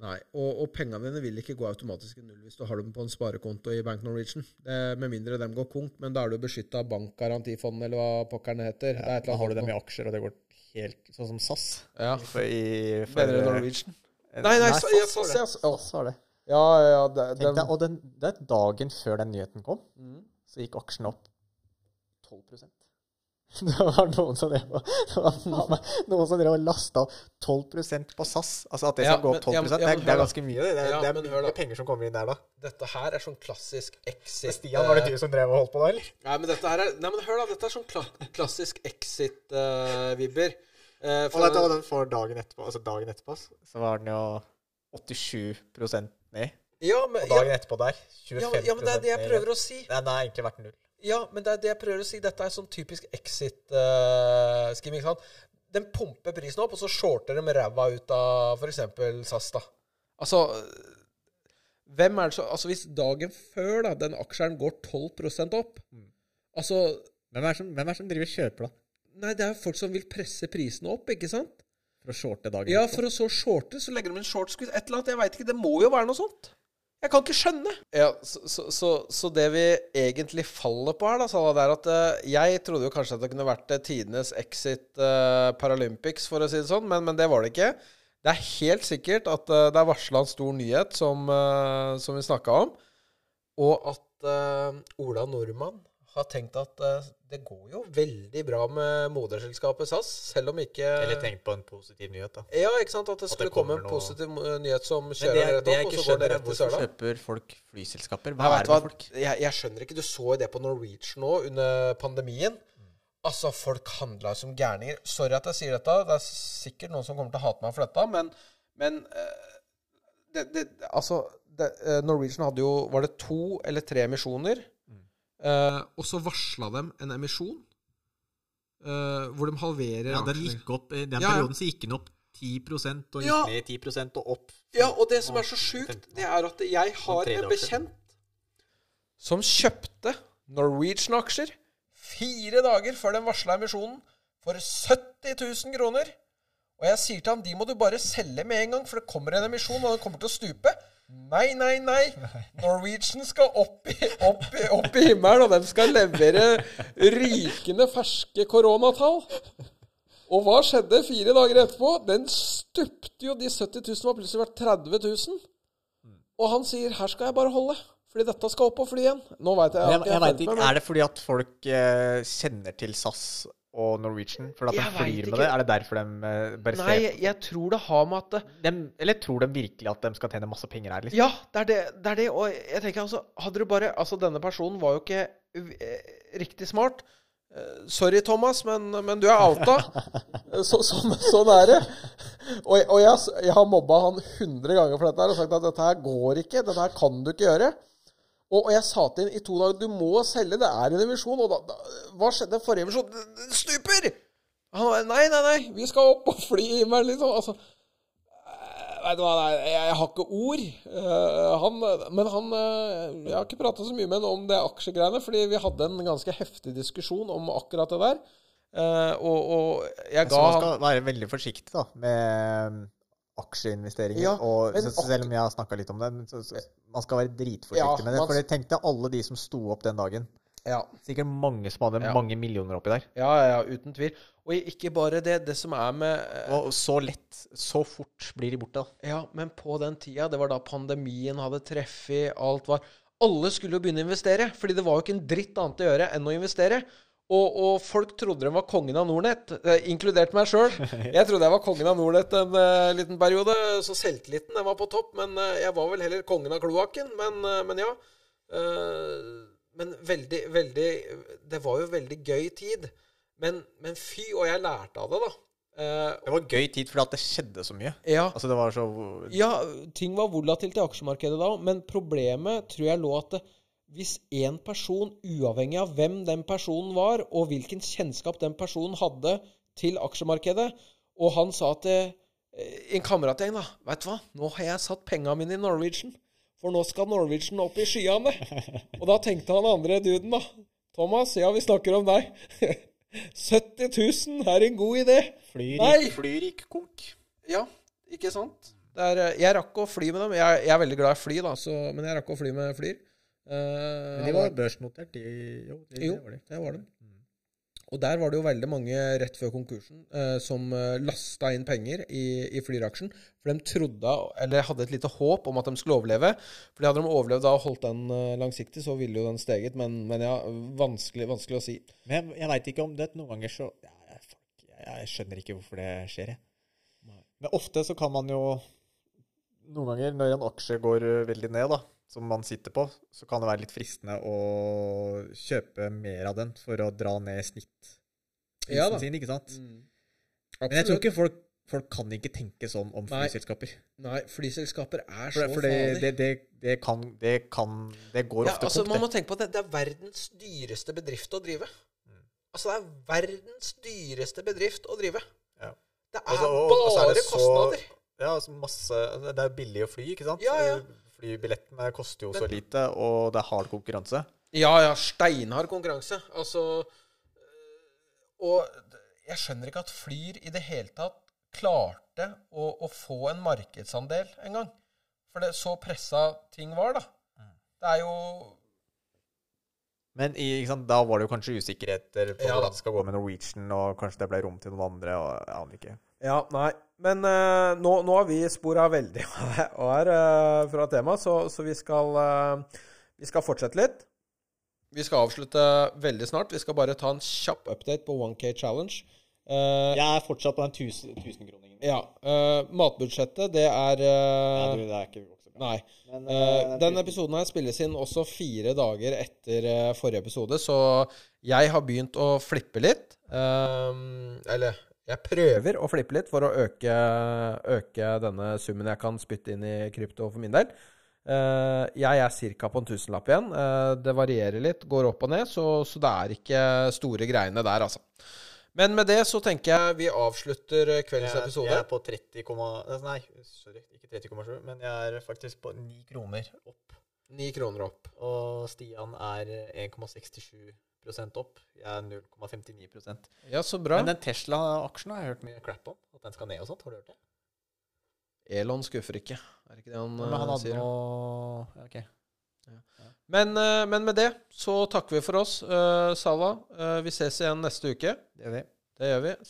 Nei, og, og pengene dine vil ikke gå automatisk i null hvis du har dem på en sparekonto i Bank Norwegian. Eh, med mindre dem går konk, men da er du beskytta av bankgarantifondet, eller hva pokkeren heter. det er et Da har du dem i aksjer, og det går helt sånn som SAS. Ja. For i, for, Bedre du Norwegian? Nei, Nei, nei, SAS så- ja, har SAS, det. ja, SAS har det. Ja, ja, ja. Det, Tenk den, deg, og den, det er dagen før den nyheten kom, Mm. så gikk aksjen opp 12 Det var noen som drev noen som drev og lasta 12 på SAS. Altså at det Ja, skal gå opp 12 ja, men- det, ja, men det er ganske mye. Det, det, Ja, det er men mye penger som kommer inn der, da. dette her er sånn klassisk exit Stian, var det du som drev og holdt på da, eller? Nei, men dette her er Nei, men hør, da. Dette er sånn kla klassisk exit-vibber. Uh, Og dette var den for dagen etterpå. Altså dagen etterpå så var den jo 87 ned. ja, men, Og ja, dagen etterpå der 25 ja, men- ja, men det er det jeg prøver å si. Nei, den har egentlig vært null. Ja, men det er det jeg prøver å si. Dette er sånn typisk exit-skimming. Uh, Den pumper prisen opp, og så shorter de ræva ut av f.eks. SAS. da. Altså hvem er det så, altså Hvis dagen før da, den aksjen går 12 opp Altså Hvem er, som, hvem er det som driver og kjøper, da? Nei, det er folk som vil presse prisene opp, ikke sant? For å shorte dagen Ja, for å så shorte, så legger de en short squeeze. Et eller annet, jeg veit ikke. Det må jo være noe sånt. Jeg kan ikke skjønne. Ja, så, så, så, så det vi egentlig faller på her, da, Salah, det er at uh, jeg trodde jo kanskje at det kunne vært eh, tidenes exit uh, Paralympics, for å si det sånn, men, men det var det ikke. Det er helt sikkert at uh, det er varsla en stor nyhet, som, som vi snakka om, og at Ola Nordmann har tenkt at eh, det går jo veldig bra med moderselskapet SAS, selv om ikke Eller tenkt på en positiv nyhet, da. ja, ikke sant? At det det skulle komme en noe- positiv eh, nyhet som kjører det, det rett opp, og så går det rett til hvorfor søla. kjøper folk flyselskaper? Hva vet er det med folk? Jeg, jeg skjønner ikke. Du så det på Norwegian nå under pandemien. Altså, folk handla som gærninger. Sorry at jeg sier dette. Det er sikkert noen som kommer til å hate meg for dette, men, men eh, det, det, Altså, det, Norwegian hadde jo Var det to eller tre emisjoner? Eh, og så varsla dem en emisjon. eh, hvor de halverer Ja, den gikk opp, I den Ja, ja. perioden så gikk den opp 10 og gikk Ja. ned 10% og opp. Ja, og det som er så sjukt, det er at jeg har en bekjent som kjøpte Norwegian-aksjer fire dager før den varsla emisjonen for 70 000 kroner. Og jeg sier til ham de må du bare selge med en gang, for det kommer en emisjon, og den kommer til å stupe. Nei, nei, nei. Norwegian skal opp i, opp i, opp i himmelen, og de skal levere rykende ferske koronatall. Og hva skjedde fire dager etterpå? Den stupte jo. De 70 000 var plutselig vært 30 000. Og han sier 'her skal jeg bare holde', fordi dette skal opp og fly igjen. Nå veit jeg, Jeg, jeg, jeg vet ikke, Er det fordi at folk eh, kjenner til SAS og Norwegian? For at de flyr med det? Er det derfor de eh, bare Nei, jeg, jeg tror det har med at de, Eller tror de virkelig at de skal tjene masse penger her? Liksom? Ja, det er det, det er det. Og jeg tenker altså Hadde du bare Altså, denne personen var jo ikke eh, riktig smart. Eh, sorry, Thomas, men, men du er outa. Eh, så, sånn, sånn er det. Og, og jeg, jeg har mobba han 100 ganger for dette her og sagt at dette her går ikke. Dette her kan du ikke gjøre. Og, og jeg sa til henne i to dager du må selge, det er en emisjon. Og da, da Hva skjedde forrige emisjon? Den den stuper! Han var nei, nei, nei, vi skal opp og fly i meg, liksom. Altså, Vet du hva, nei, jeg, har ikke ord. Uh, han, men han uh, Jeg har ikke prata så mye med han om det aksjegreiene, fordi vi hadde en ganske heftig diskusjon om akkurat det der. Uh, og, og jeg Så ga man skal være veldig forsiktig da, med aksjeinvesteringer. Ja, og men så, selv om jeg har snakka litt om det, så, så, man skal være dritforsiktig Ja, med det. For tenk deg alle de som sto opp den dagen. ja, Sikkert mange som hadde mange millioner oppi der. ja, ja, uten tvil. Og ikke bare det. Det som er med eh, Og så lett, så fort blir de borte. Ja, men på den tida, det var da pandemien hadde treffet, alt var Alle skulle jo begynne å investere, fordi det var jo ikke en dritt annet å gjøre enn å investere. Og, og folk trodde de var kongen av Nordnett, eh, inkludert meg sjøl. Jeg trodde jeg var kongen av Nordnett en eh, liten periode, så selvtilliten den var på topp. Men eh, jeg var vel heller kongen av kloakken. Men, eh, men ja. Eh, men veldig, veldig Det var jo veldig gøy tid. Men, men fy, og jeg lærte av det, da. Eh, Det var gøy tid fordi at det skjedde så mye. ja, Altså det var så ja, ting var volatilt i aksjemarkedet da, men problemet tror jeg lå at det, hvis én person, uavhengig av hvem den personen var, og hvilken kjennskap den personen hadde til aksjemarkedet, og han sa til eh, en kameratgjeng da, vet du hva, nå har jeg satt penga mine i Norwegian, for nå skal Norwegian opp i skyene. Og da tenkte han andre duden da, Thomas, ja, vi snakker om deg. 70 000 er en god idé. Flyr Nei. ikke, flyr ikke konk. Ja, ikke sant? Er, eh, jeg rakk å fly med dem. Jeg, jeg er veldig glad i fly, da, så, men jeg rakk å fly med Flyr. Eh, Men de var børsnotert, de Jo, de, Jo, det var de. det var de. Og der var det jo veldig mange rett før konkursen eh, som eh, lasta inn penger i, i Flyr-aksjen. For de trodde, eller hadde et lite håp om at de skulle overleve. For hadde de overlevd da og holdt den eh, langsiktig, så ville jo den steget. Men, men ja, vanskelig, vanskelig å si. Men jeg, jeg veit ikke om det noen ganger så ja, jeg, jeg skjønner ikke hvorfor det skjer, jeg. Men ofte så kan man jo Noen ganger når en aksje går veldig ned, da, som man sitter på, så kan det være litt fristende å kjøpe mer av den for å dra ned snittprisen Ja da. sin, ikke sant? Mm. Men jeg tror ikke folk, folk kan ikke tenke sånn om Nei. flyselskaper. Nei, flyselskaper er så det- for det, det, det, det, kan, det kan Det går Ja, ofte altså, konk, man må tenke på at det, det er verdens dyreste bedrift å drive. Altså, det er verdens dyreste bedrift å drive. Ja. Det er Altså, og- og så er bare det så- kostnader. Ja, altså masse Det er billig å fly, ikke sant? Ja, ja. Flybillettene koster jo så Men- lite, og det er hard konkurranse. Ja, ja, steinhard konkurranse. Altså øh, Og jeg skjønner ikke at Flyr i det hele tatt klarte å, å få en markedsandel en gang. For det så pressa ting var, da. Det er jo Men i, ikke sant, da var det jo kanskje usikkerheter på Ja. hvordan det skal gå med Norwegian, og kanskje det ble rom til noen andre, og jeg aner ikke. Ja, nei. Men uh, nå, nå har vi spora veldig av her uh, fra temaet, så, så vi skal uh, Vi skal fortsette litt. Vi skal avslutte veldig snart. Vi skal bare ta en kjapp update på 1K Challenge. Eh, Jeg er fortsatt på den 1000-kroningen. Ja. eh, matbudsjettet, det er Nei, det er ikke vokst Nei. Men, Eh, den episoden her spilles inn også fire dager etter forrige episode, så jeg har begynt å flippe litt. Ehm, eller jeg prøver å flippe litt for å øke, øke denne summen jeg kan spytte inn i krypto for min del. Eh, jeg er ca. på en tusenlapp igjen. Eh, det varierer litt, går opp og ned, så, så det er ikke store greiene der, altså. Men med det så tenker jeg vi avslutter eh, kveldens episode. jeg er på 30, nei, sorry, ikke 30,7, men jeg er faktisk på 9 kroner opp. 9 kroner opp. Og Stian er 1,67 opp. Jeg er 0,59 prosent. Ja, så bra. Men den Tesla-aksjen har jeg hørt mye crap om. At den skal ned og sånt. Har du hørt det? Elon skuffer ikke. Er det ikke det han, Men han eh, sier? noe ja, Ja. Men, eh, men med det så takker vi for oss. Uh, Sala, uh, vi ses igjen neste uke. Det gjør vi. Det gjør vi. Så